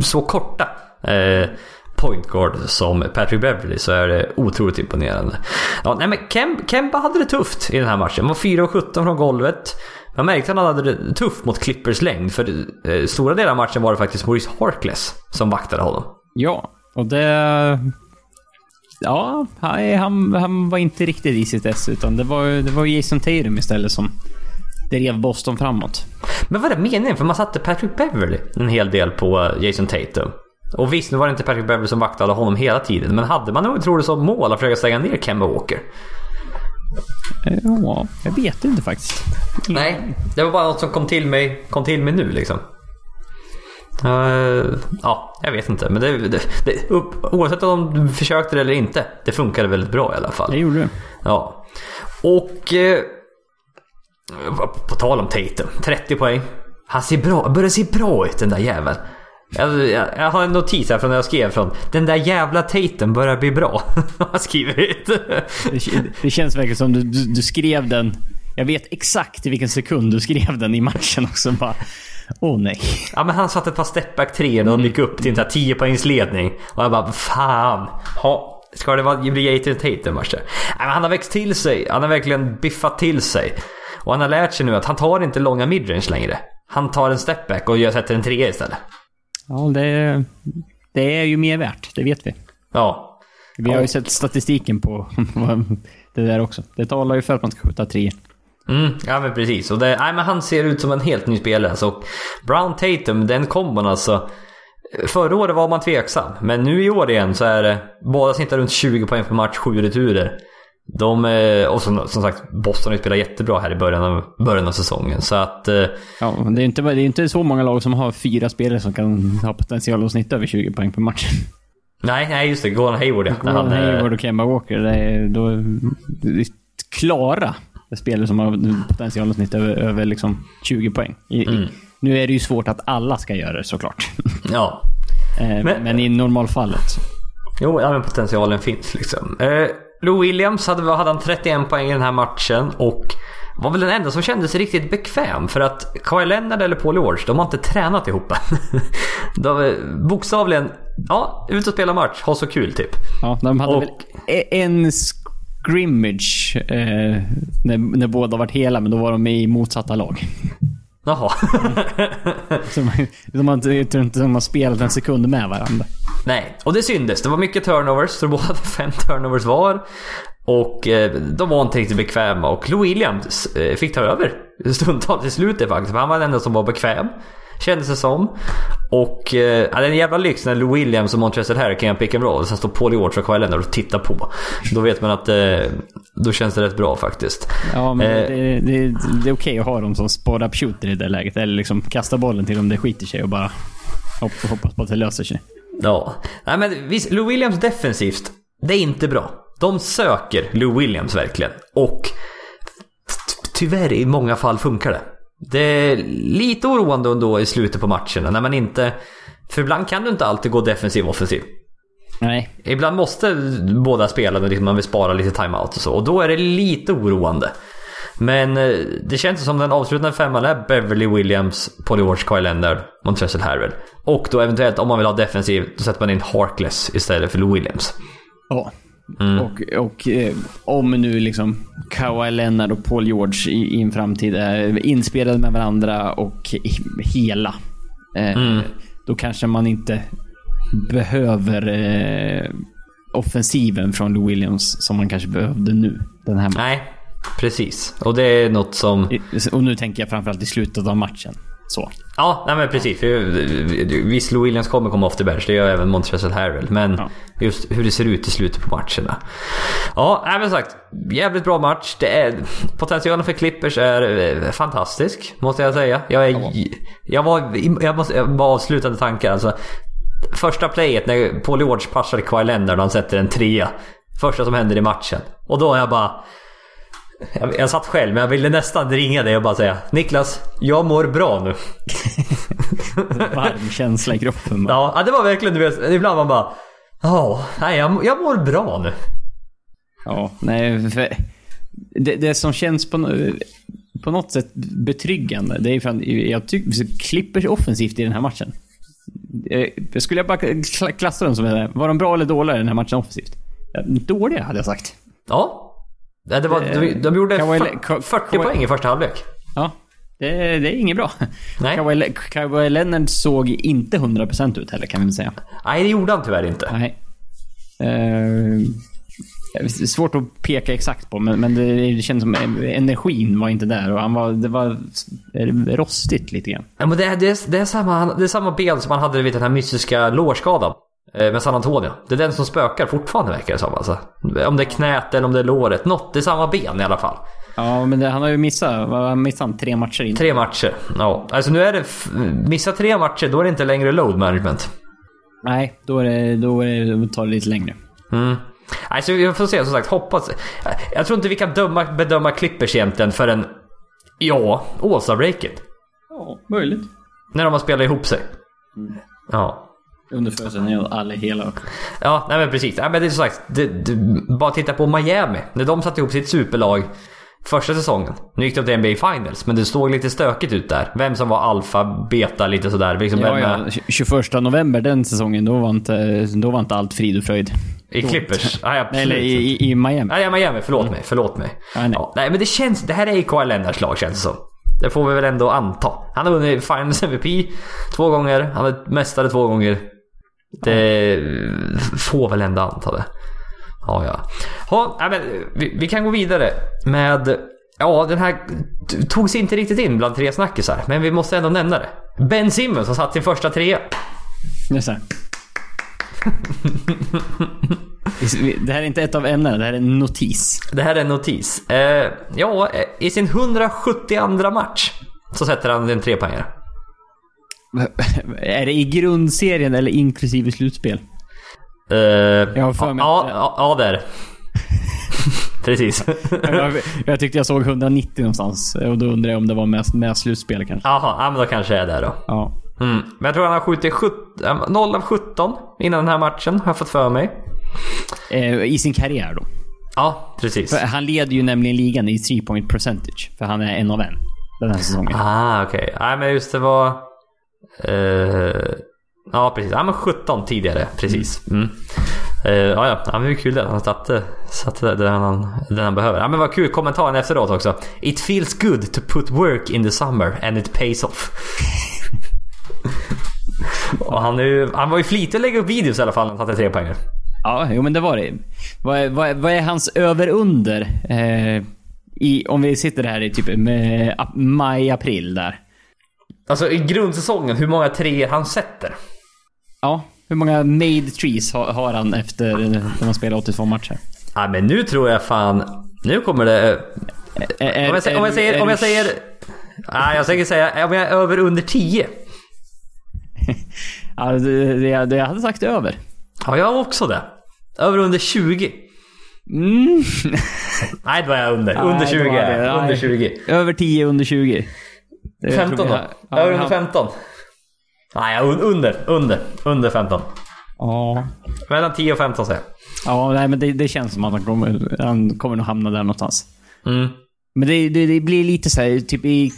så korta eh, point guard som Patrick Beverly så är det otroligt imponerande. Ja, nej men Kem, Kemba hade det tufft i den här matchen. Han var 4-17 från golvet. Man märkte att han hade det tufft mot Clippers längd. För eh, stora delar av matchen var det faktiskt Maurice Harkless som vaktade honom. Ja, och det... Ja, han, han var inte riktigt i sitt ess. Utan det var, det var Jason Tatum istället som drev Boston framåt. Men vad är meningen? För man satte Patrick Beverly en hel del på Jason Tatum. Och visst, nu var det inte Patrick Beverly som vaktade honom hela tiden. Men hade man nog troligt som mål att försöka stänga ner Kemba Walker? Ja, jag vet inte faktiskt. Nej, det var bara något som kom till mig, kom till mig nu liksom. Uh, ja, jag vet inte. Men det, det, det, oavsett om de försökte det eller inte. Det funkade väldigt bra i alla fall. Det gjorde det. Ja. Och... Uh, på tal om Tatum. 30 poäng. Han ser bra, börjar se bra ut den där jäveln. Jag, jag, jag, har en notis här från när jag skrev från Den där jävla Tatum börjar bli bra. <laughs> har jag skrivit. det, det känns verkligen som du, du, du, skrev den. Jag vet exakt i vilken sekund du skrev den i matchen också. Bara, Åh oh, nej. Ja men han satte ett par stepback 3 och de gick upp till en 10 poängs ledning. Och jag bara fan. Ha, ska det vara bli Jason Tatum matcher? Han har växt till sig. Han har verkligen biffat till sig. Och han har lärt sig nu att han tar inte långa midrange längre. Han tar en stepback och sätter en trea istället. Ja, det, det är ju mer värt. Det vet vi. Ja. Vi har ju sett statistiken på <laughs> det där också. Det talar ju för att man ska skjuta tre. Mm, ja men precis. Och det, nej, men han ser ut som en helt ny spelare. Alltså, Brown Tatum, den kombon alltså. Förra året var man tveksam, men nu i år igen så är det båda snittar runt 20 poäng per match, 7 returer. De, eh, och som, som sagt, Boston har ju spelat jättebra här i början av, början av säsongen. Så att... Eh, ja, det är, inte, det är inte så många lag som har fyra spelare som kan ha potential att snitta över 20 poäng per match. Nej, nej just det. Gordon Hayward ja. Gordon Hayward och Kemba Walker. Det är, då, det är klara spelare som har potential att snitta över, över liksom 20 poäng. I, mm. nu är det ju svårt att alla ska göra det såklart. Ja. Eh, men, men, i normalfallet. Jo, ja, men potentialen finns liksom. Eh, Lou Williams hade, hade han 31 poäng i den här matchen och var väl den enda som kände sig riktigt bekväm för att Kawhi Leonard eller Paul George, de har inte tränat ihop <laughs> de, Bokstavligen, ja, ut och spela match, ha så kul typ. Ja, de hade och, väl e- en scrimmage eh, när, när båda varit hela, men då var de i motsatta lag. Jaha. <laughs> de har inte, inte de har spelat en sekund med varandra. Nej, och det syndes. Det var mycket turnovers, så de båda hade fem turnovers var. Och eh, de var inte riktigt bekväma och Lou Williams eh, fick ta över stundtals i slutet faktiskt. För han var den enda som var bekväm. Kändes det som. Och eh, det är en jävla lyx när Lou Williams och Montrezl Harry kan pick and roll. Sen står Paul George och Kawhi Leonard och tittar på. Då vet man att eh, då känns det rätt bra faktiskt. Ja, men Eh. det, det, det är okej att ha dem som spot-up shooter i det läget. Eller liksom kasta bollen till dem det skiter sig och bara hopp- hoppas på att det löser sig. Ja, nej men visst, Lou Williams defensivt, det är inte bra. De söker Lou Williams verkligen. Och tyvärr i många fall funkar det. Det är lite oroande ändå i slutet på matcherna när man inte... För ibland kan du inte alltid gå defensiv offensiv. Nej, Ibland måste båda spela liksom man vill spara lite timeout och så. Och då är det lite oroande. Men eh, det känns som den avslutande femman är Beverly Williams, Paul George, Kawhi Leonard, Montrezl Harrell. Och då eventuellt om man vill ha defensiv, då sätter man in Harkless istället för Lou Williams. Ja. Och, och eh, om nu liksom Kawhi Leonard och Paul George i, i en framtid är inspelade med varandra och he- hela. Eh, Då kanske man inte behöver eh, offensiven från Lou Williams som man kanske behövde nu. Den här Nej, precis. Och det är något som... Och nu tänker jag framförallt i slutet av matchen. Så. Ja, nej men precis. För Visst, Lou Williams kommer komma off the bench. Det gör även Montrezl Harrell. Men Ja. just hur det ser ut i slutet på matcherna. Ja, nej, men sagt. Jävligt bra match. Det är, potentialen för Clippers är eh, fantastisk, måste jag säga. Jag, är, jag var... Jag måste jag var avslutande tankar. Alltså, första playet när Paul George passade Kawhi Leonard och han sätter en trea. Första som händer i matchen. Och då är jag bara... Jag, jag satt själv men jag ville nästan ringa dig och bara säga Niklas, jag mår bra nu. <laughs> Varm känsla i kroppen. bara. Ja, det var verkligen du vet, ibland man bara... Ja, nej jag, jag mår bra nu. Ja, nej, för det, det som känns på, på något sätt betryggande, det är för att jag tycker Clippers offensivt i den här matchen. Eh, Jag skulle jag bara kla- klassa dem som det, var de bra eller dåliga i den här matchen offensivt? Dåliga hade jag sagt. Ja. Nej, Det var, de, de gjorde Kawhi- fyr- Ka- 40 Kawhi- poäng i första halvlek. Ja, det, det är inget bra. Nej. Kawhi, Kawhi Leonard såg inte 100% ut heller kan vi säga. Nej, det gjorde han tyvärr inte. Nej. Är svårt att peka exakt på, men, men det, det känns som energin var inte där och han var, det var rostigt lite grann. Ja, men det, är, det, är, det, är samma, det är samma ben som han hade vid den här mystiska lårskadan. Eh, Med San Antonio. Det är den som spökar fortfarande verkar det som alltså. Om det är knät eller om det är låret. Något, det är samma ben i alla fall. Ja, men det, han har ju missat, vad missat han? Tre matcher in. Tre matcher. Ja, alltså nu är det... Missa tre matcher, då är det inte längre load management. Nej, då, är det, då, är det, tar det lite längre. Mm. Alltså vi får se som sagt, hoppas. Jag tror inte vi kan döma, bedöma Clippers egentligen förrän... Ja, All-Star-breaket. Ja, möjligt. När de har spelat ihop sig. Ja. Under förutsättning att alla är hela. Ja, nej men precis. Nej, men det är som sagt, det, det, bara titta på Miami. När de satte ihop sitt superlag första säsongen. Nu gick de till NBA Finals, men det såg lite stökigt ut där. Vem som var alfa, beta, lite sådär. Liksom Ja, vem ja. är- 21 november den säsongen, då var inte, då var inte allt frid och fröjd. I Clippers? <laughs> Nej, absolut Eller i, i, i Miami. Nej, Miami. Förlåt mig. Förlåt mig. Ja, nej. Ja, nej, men det känns... Det här är Kawhi Leonards lag känns det som. Det får vi väl ändå anta. Han har vunnit Finals MVP två gånger. Han är mästare två gånger. Det får väl ändå anta det. Ja, ja. nej, men vi, vi kan gå vidare med... Ja, den här t- tog sig inte riktigt in bland tre snackisar, men vi måste ändå nämna det. Ben Simmons har satt sin första trea. Det, så här. det här är inte ett av ämnena, det här är en notis. Det här är en notis. Eh, ja, i sin 172 match så sätter han en trepoängare. <laughs> Är det i grundserien eller inklusive slutspel? Eh, Jag har för mig ja, ja, ja, det är det. <laughs> Precis. jag, jag tyckte jag såg 190 någonstans och då undrar jag om det var med, med slutspel kanske. Jaha, ja, men då kanske det är det då. Ja. Mm. Men jag tror han har skjutit 17, eh, 0 av 17 innan den här matchen, har jag fått för mig. Eh, I sin karriär då. Ja, precis. För han leder ju nämligen ligan i 3 point percentage. För han är en av en. Den här säsongen. Ah, okej. Nej, men just det var... eh, ja, precis. Ja, men 17 tidigare. Precis. Mm. Eh, ja, ja. ja, men hur kul det är. Han satte, satte den han, den han behöver. Ja, men vad kul. Kommentaren efteråt också. It feels good to put work in the summer and it pays off. <laughs> Och han, är han var ju flitig att lägga upp videos i alla fall när han satte tre poäng. Ja, jo men det var det. Vad är, vad är, vad är hans över-under? Eh, om vi sitter här i typ med, ap- maj, april där. Alltså i grundsäsongen, hur många treor han sätter. Ja, hur många made trees har, han efter när man spelar 82 matcher? Ja, men nu tror jag fan... Nu kommer det... Är, Om jag, säger- om jag säger... Om jag säger nej, jag tänker säga om jag är över under 10. <laughs> Ja, det, det, det jag hade sagt över. Ja, jag också det. Över under 20. Mm. <laughs> Nej, då är jag under. Nej, under det 20 var är det. jag. Under Nej. 20. Över 10, under 20. Det 15 tror då? jag- Ja, över under han- 15? Nej, un- under. Under. Under 15. Ja. Mellan 10 och 15 säger jag. Ja, nej, men det, det känns som att han kommer, han kommer nog hamna där någonstans. Mm. Men det, det, det blir lite så här, typ i...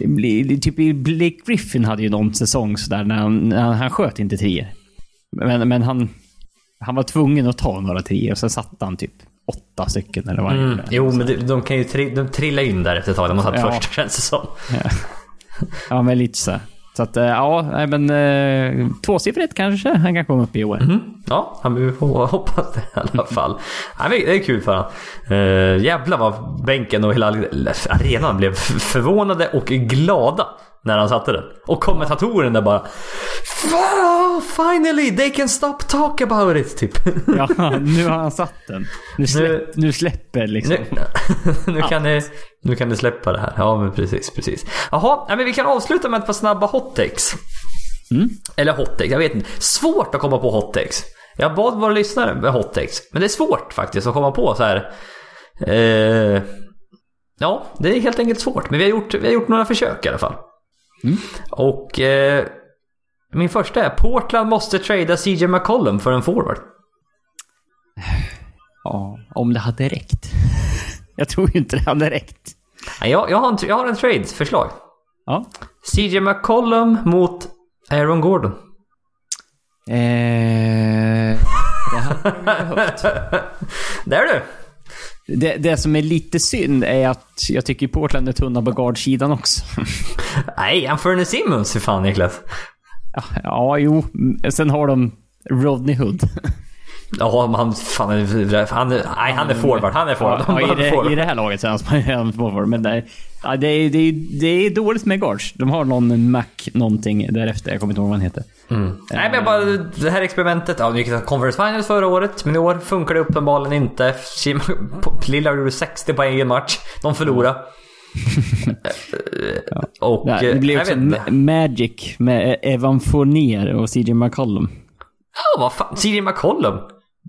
Det blir, det, typ i Blake Griffin hade ju någon säsong sådär när han, när han, han sköt inte trier. Men, men han, han var tvungen att ta några trier och sen satte han typ åtta stycken eller vad Mm. Jo, men de, de kan ju tri, de trillar in där efter ett tag. De har satt Ja. första känns det som. Ja, men lite så. Så att, eh, ja, men eh, tvåsiffrigt kanske han kan komma upp i år. Mm. Ja, han får <laughs> hoppas det i alla fall. Nej, men det är kul för honom. Uh, jävlar vad bänken och hela arenan blev förvånade och glada när han satte den. Och kommentatorerna där bara "Wow, Finally they can stop talk about it, typ. <laughs> Ja, nu har han satt den. Nu, släpp, nu släpper liksom. Nu, <laughs> nu, kan ni, nu kan ni släppa det här. Ja, men precis, precis. Jaha, men vi kan avsluta med ett par snabba hot takes. Mm. Eller hot takes, jag vet inte. Svårt att komma på hot takes. Jag bad våra lyssnare med hot takes. Men det är svårt faktiskt att komma på så här. Eh, ja, det är helt enkelt svårt. Men vi har gjort, vi har gjort några försök i alla fall. Mm. Och eh, min första är Portland måste trada CJ McCollum för en forward. Ja, om det hade räckt. <laughs> Jag tror ju inte det hade räckt. Jag, jag, har en, jag har en trade-förslag. Ja. CJ McCollum mot Aaron Gordon. Eh, det hade vi behövt. <laughs> Där du! Det, det som är lite synd är att jag tycker Portland är tunna på guardsidan också. <laughs> Nej, Anthony Simmons för fan Niklas. Ja, ja, jo. Sen har de Rodney Hood. Ja, men han, fan, han, är- nej, han är forward. Han är forward. Ja, ja, i, det. I det här laget så är han <laughs> forward. Men det, ja, det, är, det, är, det är dåligt med guards. De har någon Mac någonting därefter. Jag kommer inte ihåg vad han heter. Nej, men bara det här experimentet. Ja, vi gick till Conference Finals förra året, men i år funkar det uppenbarligen inte. <laughs> Lillard gjorde 60 poäng i en match. De förlorade. <laughs> Och... Ja, det eh, blir jag också vet inte. Ma- Magic med Evan Fournier och CJ McCollum. Ja, vad fan. CJ McCollum.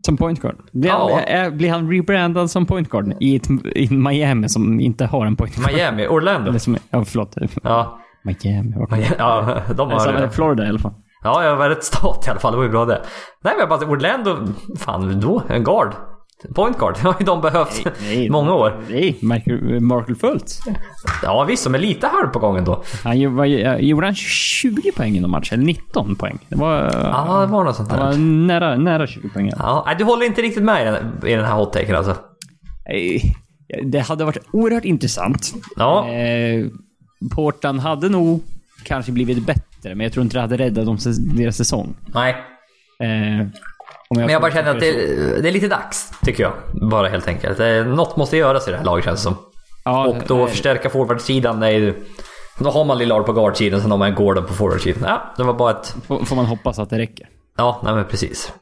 Som point guard. Blir, Ja. han, blir han rebrandad som point guard i, ett, i Miami som inte har en point guard? Miami. Orlando. Eller som, ja, förlåt. Ja. Miami. det? Ja, <laughs> de har... Florida i alla fall. Ja, jag var rätt stat i alla fall. Det var ju bra det. Nej, men jag bara Orlando... Fan, då? En guard. Point guard. <laughs> Det har ju de behövt Nej, många år. Nej, Markel Fultz. Ja, visst. De är lite halv på gången då. Han var, ju- gjorde han 20 poäng i någon match? Eller 19 poäng? Det var, Ja, det var något sånt det var där. nära, nära 20 poäng. Ja, nej, du håller inte riktigt med i den, i den här hot-taken alltså. Nej, Det hade varit oerhört intressant. Ja, Eh, Portland hade nog kanske blivit bättre, men jag tror inte det hade räddat dem, deras säsong. nej. Eh, Men jag bara känner att det, det är lite dags, tycker jag. Bara helt enkelt. Något måste göras i det här laget känns det som. Ja, Och då eh, förstärka forwardsidan. Då har man Lillard på guardsidan, sen har man Gordon på forwardsidan. Ja, det var bara ett... får, får man hoppas att det räcker. Ja, nej men precis.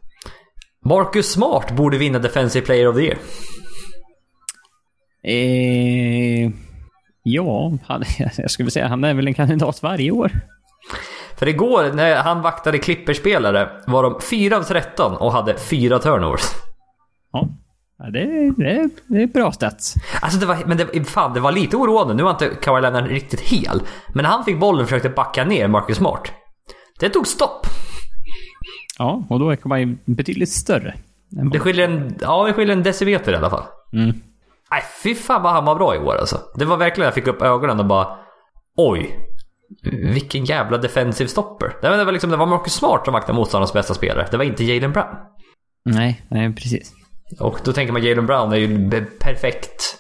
Marcus Smart borde vinna Defensive Player of the Year. Eh, ja, han, <laughs> jag skulle säga han är väl en kandidat varje år. För igår när han vaktade Clippers-spelare var de 4 av 13 och hade 4 turnovers. Ja, ja det, det, det är bra stats. Alltså det var, men det, fan, det var lite oroande. Nu var inte Kawhi Leonard riktigt hel. Men när han fick bollen och försökte backa ner Marcus Smart. Det tog stopp. Ja, och då är ju betydligt större. Det skiljer en, ja, det skiljer en decimeter i alla fall. Mm. Nej, fy fan vad han var bra igår alltså. Det var verkligen, jag fick upp ögonen och bara... Oj. Vilken jävla defensive stopper. Det var, det var, liksom, det var Marcus Smart som vaktade motståndarnas bästa spelare. Det var inte Jalen Brown. Nej, nej precis. Och då tänker man Jalen Brown är ju perfekt...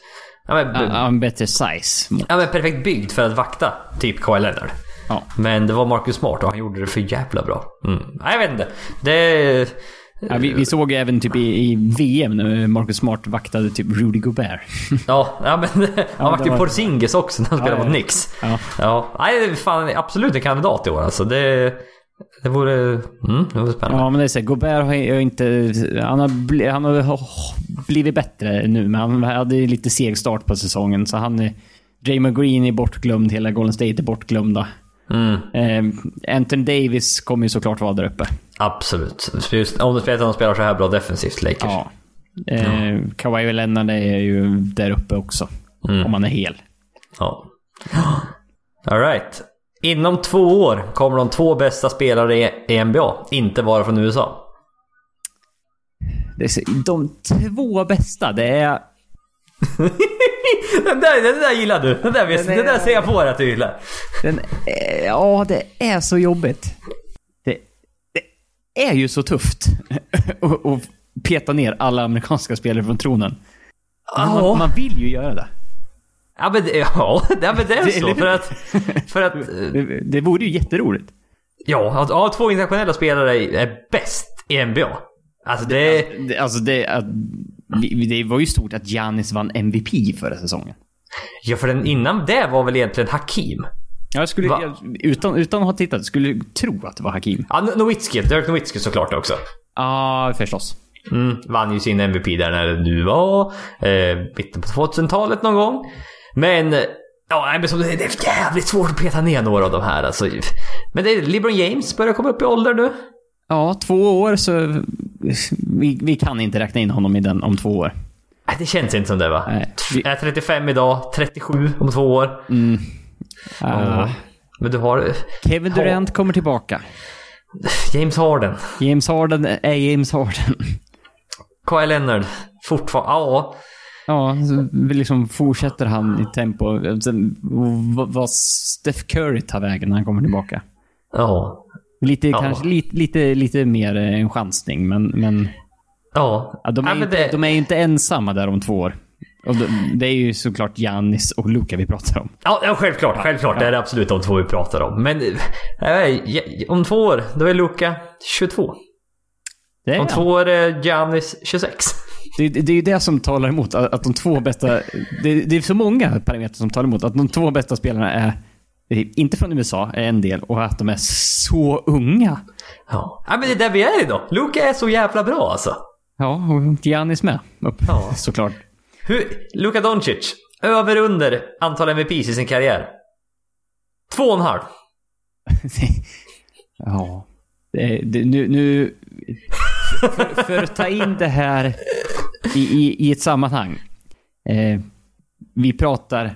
Ja men, Ja, ja, en bättre size. ja, men perfekt byggd för att vakta typ Kawhi Leonard. Ja. Men det var Marcus Smart och han gjorde det för jävla bra. Mm. Nej, jag vet inte. Det... Ja, vi, vi såg även typ i, i VM när Marcus Smart vaktade typ Rudy Gobert. <laughs> Ja, ja men <laughs> han det ju var- Porzingis också när han spelade ja. mot Knicks. Ja. Ja, nej, fan absolut en kandidat i år alltså. Det, det vore... Mm, det vore spännande. Ja, men det är så. här, Gobert har ju inte... Han har, bli, han har oh, blivit bättre nu, men han hade ju lite seg start på säsongen. Så han är... Draymond Green är bortglömd, hela Golden State är bortglömda. Mm, Eh, Anthony Davis kommer ju såklart vara där uppe. absolut. Just, om du spelar, de spelar så här bra defensivt, Lakers. Ja. Eh, Kawhi Leonard är ju där uppe också. Mm. Om han är hel. Ja. <gasps> Alright. Inom två år kommer de två bästa spelare i NBA inte vara från USA. De två bästa, det är... <laughs> <laughs> den, där, den där gillar du. Den där, Den den där ser jag på dig att du gillar. Den, eh, ja, det är så jobbigt. Det, det är ju så tufft <laughs> att peta ner alla amerikanska spelare från tronen. Men Ja. Man, man vill ju göra det. Ja men, det- <laughs> ja, ja, men det är Det- så. För att... För att Det, det vore ju jätteroligt. ja, att ja, två internationella spelare är bäst i NBA. Alltså det... Det, alltså det, att, vi- det var ju stort att Giannis vann MVP förra säsongen. Ja, för den innan det var väl egentligen Hakim. Jag skulle, jag, utan, utan att ha tittat, skulle tro att det var Hakim. Ja, Nowitzki. Dirk Nowitzki såklart också. Ja, förstås. Mm, vann ju sin MVP där när du var. Eh, mitten på 2000-talet någon gång. Men... Ja, men som, det är jävligt svårt att peta ner några av de här alltså. Men det är LeBron James börjar komma upp i ålder nu. Ja, två år så... Vi, vi kan inte räkna in honom i den om två år. Det känns inte som det va? Nej. Jag är 35 idag, 37 om två år. Ah. Men du har Kevin Durant kommer tillbaka. James Harden. James Harden är James Harden. Kawhi Leonard. Fortfarande... Ja. Ja, så liksom fortsätter han i tempo. Sen, vad Steph Curry tar vägen när han kommer tillbaka. Ja. Lite, Ja. kanske lite, lite, lite mer en chansning, men, men, Ja. ja, de, är ja, inte, det, de är inte ensamma där om två år. Och de, det är ju såklart Giannis och Luka vi pratar om. Ja, ja, självklart. Självklart. Det är absolut de två vi pratar om. Men... eh, ja, om två år, då är Luka 22. Det Om två år är Giannis 26. det, det, det är ju det som talar emot att, att de två bästa... Det, det är så många parametrar som talar emot att de två bästa spelarna är, inte från USA, är en del, och att de är så unga. Ja. ja, men det är där vi är idag. Luka är så jävla bra alltså. Ja, och Giannis med. Upp, Ja. såklart. Hur, Luka Doncic, över under antal MVPs i sin karriär? Två och en halv. <laughs> ja. Det, det, nu... nu för, för att ta in det här i, i, i ett sammanhang. Eh, vi pratar...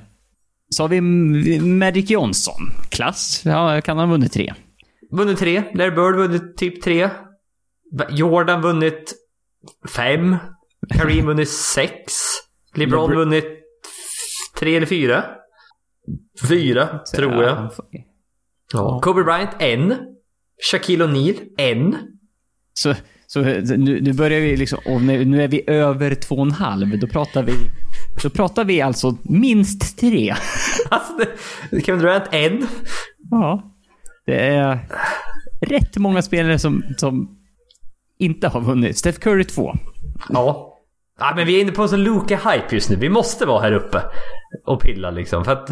Så har vi Magic Johnson. Klass. Ja, kan han ha vunnit tre? Vunnit tre. Larry Bird vunnit typ tre. Jordan vunnit fem. Kareem vunnit sex. <laughs> LeBron LeBron- vunnit tre eller fyra. Fyra, tror jag. Ja, Ja. Kobe Bryant, en. Shaquille O'Neal, en. Så, så nu, nu börjar vi liksom... Och nu, nu är vi över två och en halv. Då pratar vi... Då pratar vi alltså minst tre. Alltså, det, Kevin Durant, en. Ja. Det är rätt många spelare som, som inte har vunnit. Steph Curry två. Ja. ja. men vi är inne på en sån Luka-hype just nu. Vi måste vara här uppe och pilla liksom. För att...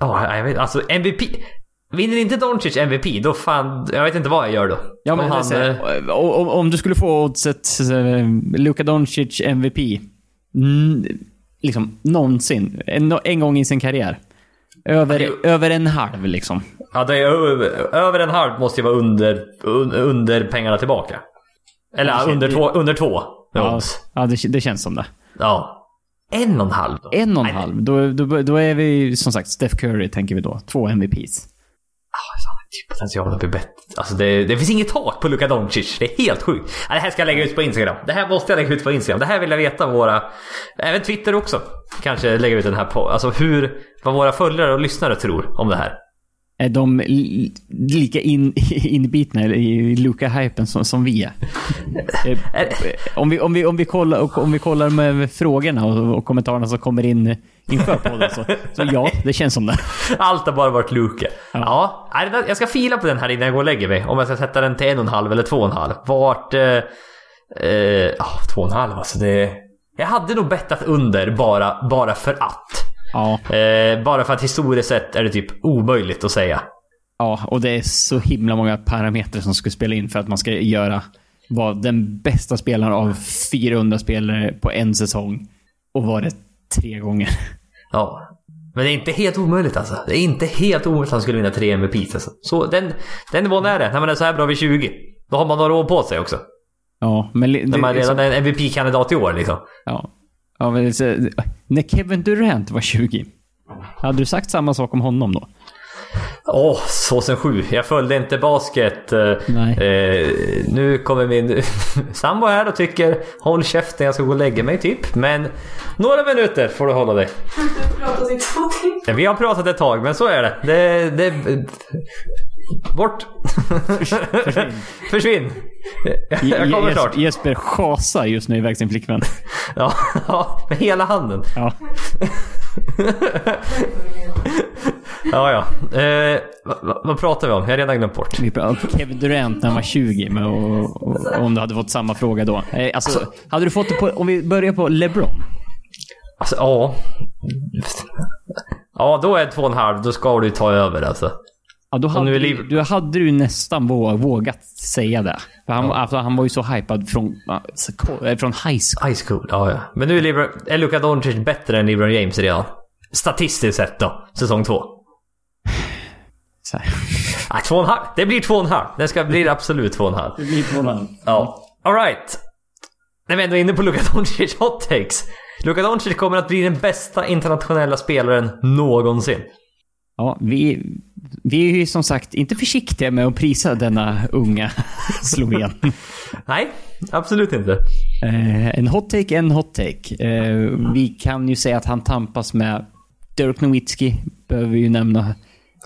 Ja, jag vet Alltså MVP. Vinner inte Doncic MVP, då fan... Jag vet inte vad jag gör då. Ja, Om han, är eh, om- om du skulle få oddset eh, Luka Doncic MVP. Mm, liksom någonsin. En, en gång i sin karriär. Över, Ja, över en halv liksom. Ja, det är över, över en halv måste ju vara under, un, under pengarna tillbaka. Eller Ja, det- under, två, under två. Ja, ja det, det känns som det. Ja. En och en halv då? En och en halv. Då, då, då är vi som sagt Steph Curry tänker vi då. Två MVPs. Typ potentialen att bli bättre. Alltså det, det finns inget tak på Luka Doncic. Det är helt sjukt. Ja, det här ska jag lägga ut på Instagram. Det här måste jag lägga ut på Instagram. Det här vill jag veta våra... Även Twitter också. Kanske lägga ut den här på... Alltså hur... Vad våra följare och lyssnare tror om det här. Är de li- lika in, <laughs> inbitna i Luka-hypen som, som vi är? <laughs> Eh, om, vi, om, vi, om, vi kollar, om vi kollar med frågorna och, och kommentarerna som kommer in inför podden så, så ja, det känns som det. Allt har bara varit Luka. Ja. där- jag ska fila på den här innan jag går och lägger mig. Om jag ska sätta den till en och en halv eller två och en halv. Vart... Eh, Eh, ja, två och en halv alltså. Det, jag hade nog bettat under bara, bara för att. Ja, Eh, bara för att historiskt sett är det typ omöjligt att säga. ja, och det är så himla många parametrar som ska spela in för att man ska göra vara den bästa spelaren av 400 spelare på en säsong och vara det tre gånger. Ja. Men det är inte helt omöjligt alltså. Det är inte helt omöjligt att han skulle vinna tre MVPs alltså. Så den, den nivån är det. När man är så här bra vid 20. Då har man några år på sig också. Ja, men... li- När det- man liksom- redan är en MVP-kandidat i år liksom. Ja. ja men så, när Kevin Durant var 20, hade du sagt samma sak om honom då? Åh, 2007. Jag följde inte basket. eh, Nej. Nu kommer min <laughs> sambo här och tycker håll käften jag ska gå och lägga mig typ. Men några minuter får du hålla dig. Du har pratat i två timmar. Vi har pratat ett tag men så är det. det, det bort! Försvinn. <laughs> Försvinn! Jag kommer snart. Jesper schasar just nu iväg sin flickvän. Ja, <laughs> ja, med hela handen. Ja. Ja, ja. Eh, vad, vad- pratar vi om? Jag har redan glömt bort. Vi pratade om Kevin Durant när han var 20, men och, och, om du hade fått samma fråga då. Eh, Alltså, hade du fått det på, om vi börjar på LeBron. Alltså, ja. Ja, då är det två och en halv. Då ska du ta över alltså. Ja, då nu hade, är du, liv- du hade du nästan vå- vågat säga det. För han, alltså, han var ju så hypad från, eh, från high school. High school, ja ja. Men nu är, Lebron, är Luka Doncic bättre än LeBron James redan. Statistiskt sett då, säsong två. Så. Nej, <laughs> två och en halv. Det blir två och en halv. Det ska bli absolut två och en halv. Det blir två och en halv. Ja. Alright. När vi ändå är inne på Luka Doncic hot takes. Luka Doncic kommer att bli den bästa internationella spelaren någonsin. Ja, vi, vi är ju som sagt inte försiktiga med att prisa denna unga <laughs> sloven. Nej, absolut inte. Eh, en hot take, en hot take. Eh, vi kan ju säga att han tampas med Dirk Nowitzki, behöver vi ju nämna.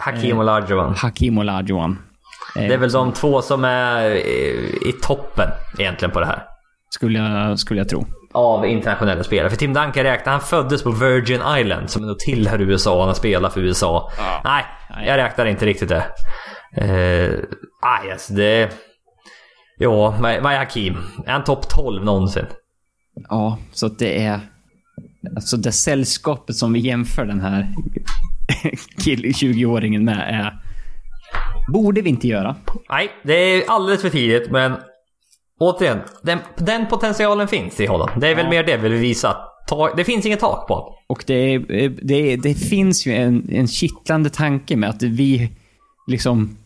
Hakim Olajuwon. Hakim Olajuwon. Eh, Det är väl de två som är eh, i toppen egentligen på det här. skulle, jag, skulle jag tro. Av internationella spelare. För Tim Duncan räknar, han föddes på Virgin Island som ändå tillhör USA. Han har spelat för USA. Nej, jag räknar inte riktigt det. Eh, nej, alltså det... Ja, vad är Hakim? Är han topp 12 någonsin? Ja, så det är... Alltså det sällskapet som vi jämför den här <laughs> 20-åringen med är... Borde vi inte göra. Nej, det är alldeles för tidigt men... Återigen, den, den potentialen finns i honom. Det är väl mer det vi vill visa. Ta, det finns inget tak på. Och det, är- det, det finns ju en, en kittlande tanke med att vi liksom...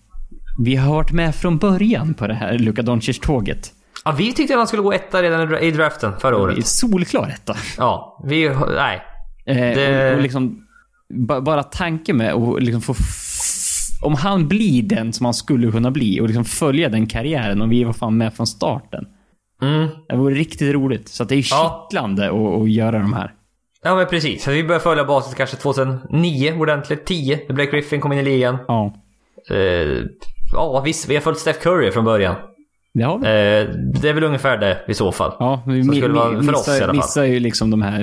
Vi har varit med från början på det här Luka Doncic-tåget. Ja, vi tyckte att han skulle gå etta redan i dra- i draften förra året. solklar etta. Ja, vi... Nej. Eh, Det- och, och liksom, bara tanken med att liksom få... Om han blir den som han skulle kunna bli och liksom följa den karriären och vi var fan med från starten. Mm. Det vore riktigt roligt. Så det är Ja. kittlande att, att göra de här. Ja men precis. Så vi började följa basket kanske 2009 ordentligt. 10 när Blake Griffin kom in i ligan. Ja, Eh, ja visst, vi har följt Steph Curry från början. Det har vi. Eh, det är väl ungefär det i så fall. Ja, vi Som skulle vara mi- för oss i alla missar, fall. missar ju liksom de här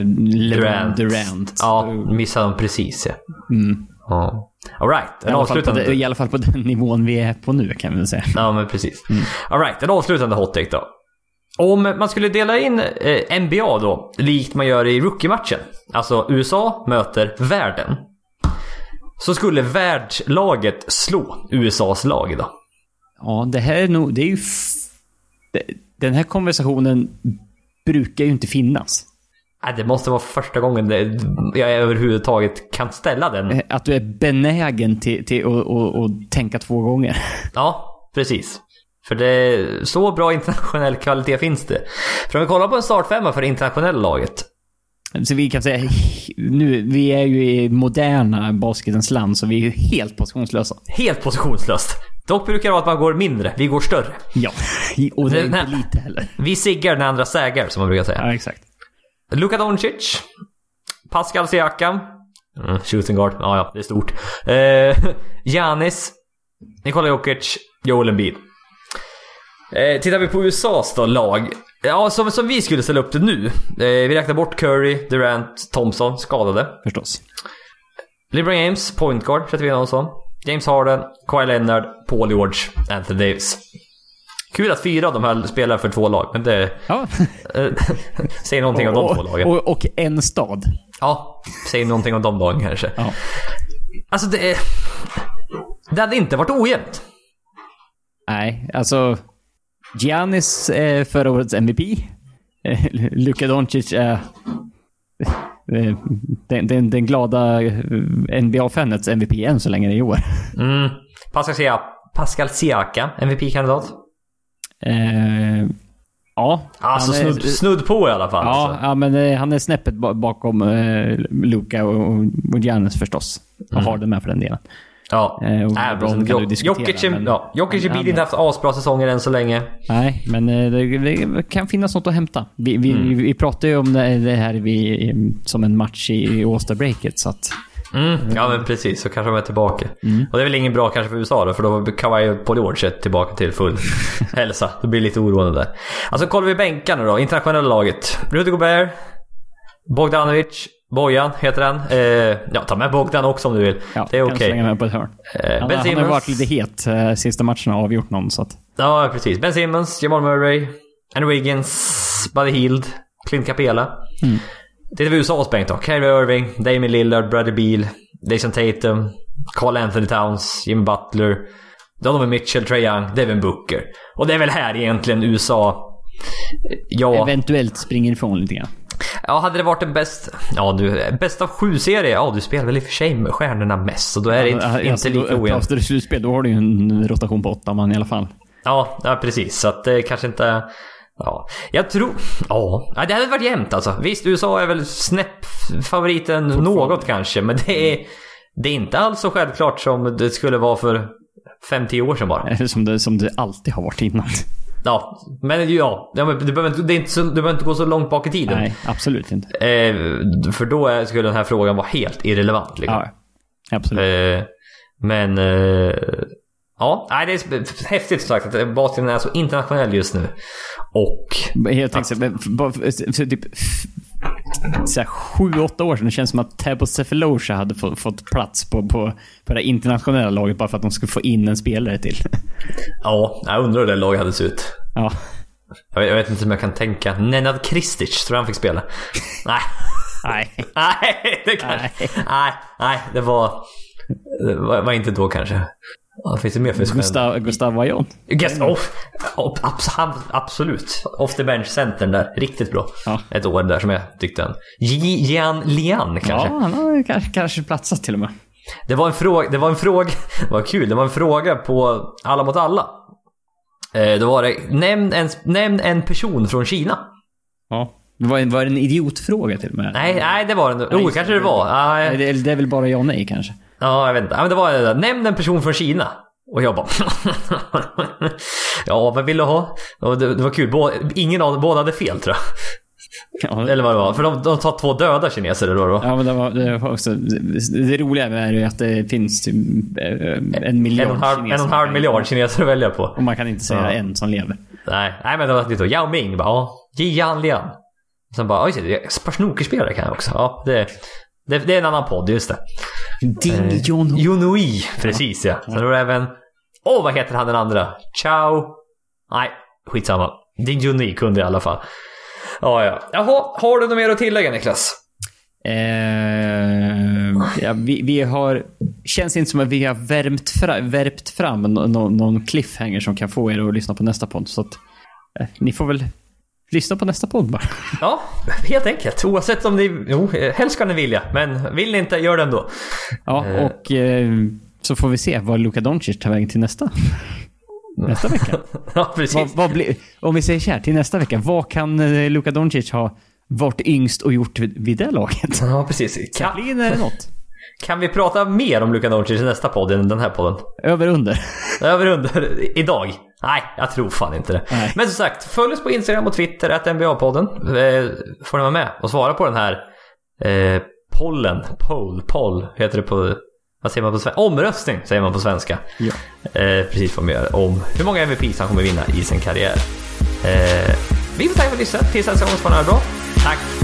Durant. Durant. Ja, missade de precis ja. Mm. ja. Alright, I, en på avslutande... det, I alla fall på den <laughs> nivån vi är på nu kan vi väl säga. Ja men precis. Alright, en avslutande hot take då. Om man skulle dela in eh, NBA då, likt man gör i rookie-matchen. Alltså USA möter världen. Så skulle världslaget slå USAs lag idag. Ja, det här är nog... Det är ju... Den här konversationen brukar ju inte finnas. Det måste vara första gången jag överhuvudtaget kan ställa den. Eh, Att du är benägen till, till att att- att tänka två gånger. <laughs> Ja, precis. För det, så bra internationell kvalitet finns det. För om vi kollar på en startfemma för det internationella laget. Så vi kan säga... Nu, vi är ju i moderna basketens land, så vi är ju helt positionslösa. Helt positionslöst. Dock brukar det vara att man går mindre, vi går större. Ja. <laughs> Och det är inte lite heller. Vi siggar när andra sägar, som man brukar säga. Ja, exakt. Luka Doncic. Pascal Siakam. Mm, shooting guard. Ja, ja, det är stort. Eh, <laughs> Giannis. Nikola Jokic. Joel Embiid. Eh, tittar vi på USAs då, lag. Ja, som, som vi skulle ställa upp det nu. Eh, vi räknar bort Curry, Durant, Thompson, skadade. Förstås. LeBron James, point guard, sätter vi honom som. James Harden, Kawhi Leonard, Paul George, Anthony Davis. Kul att fyra av de här spelar för två lag, men det... Ja. <laughs> eh, <laughs> säger någonting om de två lagen. och, och en stad. Ja, säger någonting om de lagen kanske. Ja. Alltså det... är- Det hade inte varit ojämnt. Nej, alltså... Giannis är förra årets MVP. Eh, Luka Doncic är... eh, Den, den, den glada eh, NBA-fanets MVP än så länge i år. Mm. Pascal, Sia- Pascal Siaka, MVP-kandidat. Eh, ja. Alltså är- snudd, snudd på i alla fall. Ja, alltså. ja, men eh, han är snäppet ba- bakom eh, Luka och, och Giannis förstås. Och Mm. har det med för den delen. Ja. Eh, kan du Jok- diskutera, Jokic, men- ja, Jokic och inte haft asbra säsonger än så länge. Nej, men eh, det, det kan finnas något att hämta. Vi, vi, Mm. vi pratade ju om det, det här vi, som en match i, i All-Star-breaket, så att... Mm, ja men precis, så kanske de är tillbaka. Mm. Och det är väl ingen bra kanske för USA då, för då var Kawhi och Paul George tillbaka till full <laughs> hälsa. Det blir lite oroande där. Alltså kollar vi bänkarna då, internationella laget. Rudy Gobert, Bogdanovic, Bojan heter han. Eh, ja, ta med Bogdan också om du vill. Ja, det är okej. slänga med på ett hörn. Eh, Han, ben han har varit lite het eh, sista matcherna och avgjort någon, så att... Ja, precis. Ben Simmons, Jamal Murray, Andrew Wiggins, Buddy Hield, Clint Capela. Mm. Det är vi USAs bänk då. Kyrie Irving, Damien Lillard, Bradley Beal, Jason Tatum, Carl Anthony Towns, Jimmy Butler, Donovan Mitchell, Trae Young, Devin Booker. Och det är väl här egentligen USA... Ja, Eventuellt springer ifrån lite grann. Ja hade det varit en bäst... Ja du, bäst av sju serie. Ja, du spelar väl i och för sig med stjärnorna mest. Så då är det inte, Alltså, inte lika ojämnt. Efter slutspel, då har du ju en rotation på åtta man i alla fall. Ja, ja precis. Så att det kanske inte... Ja, jag tror... Ja, det hade varit jämnt alltså. Visst, USA är väl snäpp favoriten något kanske, men det är, det är inte alls så självklart som det skulle vara för 5-10 år sedan bara. <laughs> Som det, som det alltid har varit innan. Ja, men ja, ja men det, behöver inte, det, är inte så, det behöver inte gå så långt bak i tiden. Nej, absolut inte. Eh, för då är, skulle den här frågan vara helt irrelevant. Liksom. Ja, absolut. Eh, men... Eh, ja, nej, det är häftigt som sagt att basketen är så internationell just nu. Och... För- för typ så här, sju, åtta år sedan, det känns som att Tabo Cephalosha hade fått, fått plats på, på, på det internationella laget bara för att de skulle få in en spelare till. Ja, jag undrar hur det laget hade sett ut. Ja. Jag vet, jag vet inte om jag kan tänka. Nenad Kristic tror jag han fick spela. Nej. Nej. Nej, det kanske... Nej, nej, det var... Det var, var inte då kanske. Vad finns det mer för Gustav, Gustav Vajon. Guess, oh, oh, abs- absolut. Off the bench centern där. Riktigt bra. Ja. Ett år där som jag tyckte han. Ji- Jian Lian kanske. Ja, han har kanske, kanske platsat till och med. Det var en fråga, det var en fråga, <laughs> det var kul, det var en fråga på Alla mot alla. Eh, då var det, nämn en, nämn en person från Kina. Ja. Det var, det en idiotfråga till och med? Nej, nej det var det inte. Jo, kanske det. var. Det, är- det är väl bara ja och nej kanske. Ja, jag vet inte. Ja, men det var det där. Nämn en person från Kina. Och jag bara... <laughs> ja, vad vill du ha? Och det, det var kul. Bå, ingen av båda hade fel tror jag. Ja, Eller vad det var. För de, de tar två döda kineser då. då. Ja, men det var, det var också... Det, roliga är ju att det finns typ eh, en miljard En och halv, en och en halv miljard kineser att välja på. Och man kan inte säga Ja. en som lever. Nej, nej men det var lite. Yao Ming bara, ja. Jian Lian. Sen bara, oj, snookerspelare kan jag också. Ja, det, det, det är en annan podd, just det. Ding Jon Yunui, precis ja. Sen var det även, åh vad heter han den andra? Ciao. Nej, skitsamma. Din Yunui kunde i alla fall. Ja, ja. Jaha, har du något mer att tillägga Niklas? Eh, ja, vi, vi har... Känns inte som att vi har värmt, fra, värpt fram nå- nå- någon cliffhanger som kan få er att lyssna på nästa podd. Så att, eh, ni får väl lyssna på nästa podd bara. Ja, helt enkelt. Oavsett om ni... Jo, eh, helst ska ni vilja. Men vill ni inte, gör det ändå. Ja, Eh. och så så får vi se vad Luka Doncic tar vägen till nästa. Nästa vecka. <laughs> Ja, precis. vad, vad blir, om vi säger så här, till nästa vecka. Vad kan eh, Luka Doncic ha varit yngst och gjort vid, vid det laget? Ja, precis. Kan, Kaplin det något. kan vi prata mer om Luka Doncic i nästa podd än den här podden? Över under. Över under idag? Nej, jag tror fan inte det. Nej. Men som sagt, följ oss på Instagram och Twitter, att NBA-podden. Eh, får ni vara med och svara på den här eh, pollen. Poll, poll heter det på... Vad säger man på svenska? Omröstning säger man på svenska. Ja. Eh, precis vad man gör om hur många MVPs han kommer vinna i sin karriär. Eh, vi får tacka för att ni lyssnat. Tills nästa gång så får ni ha det bra. Tack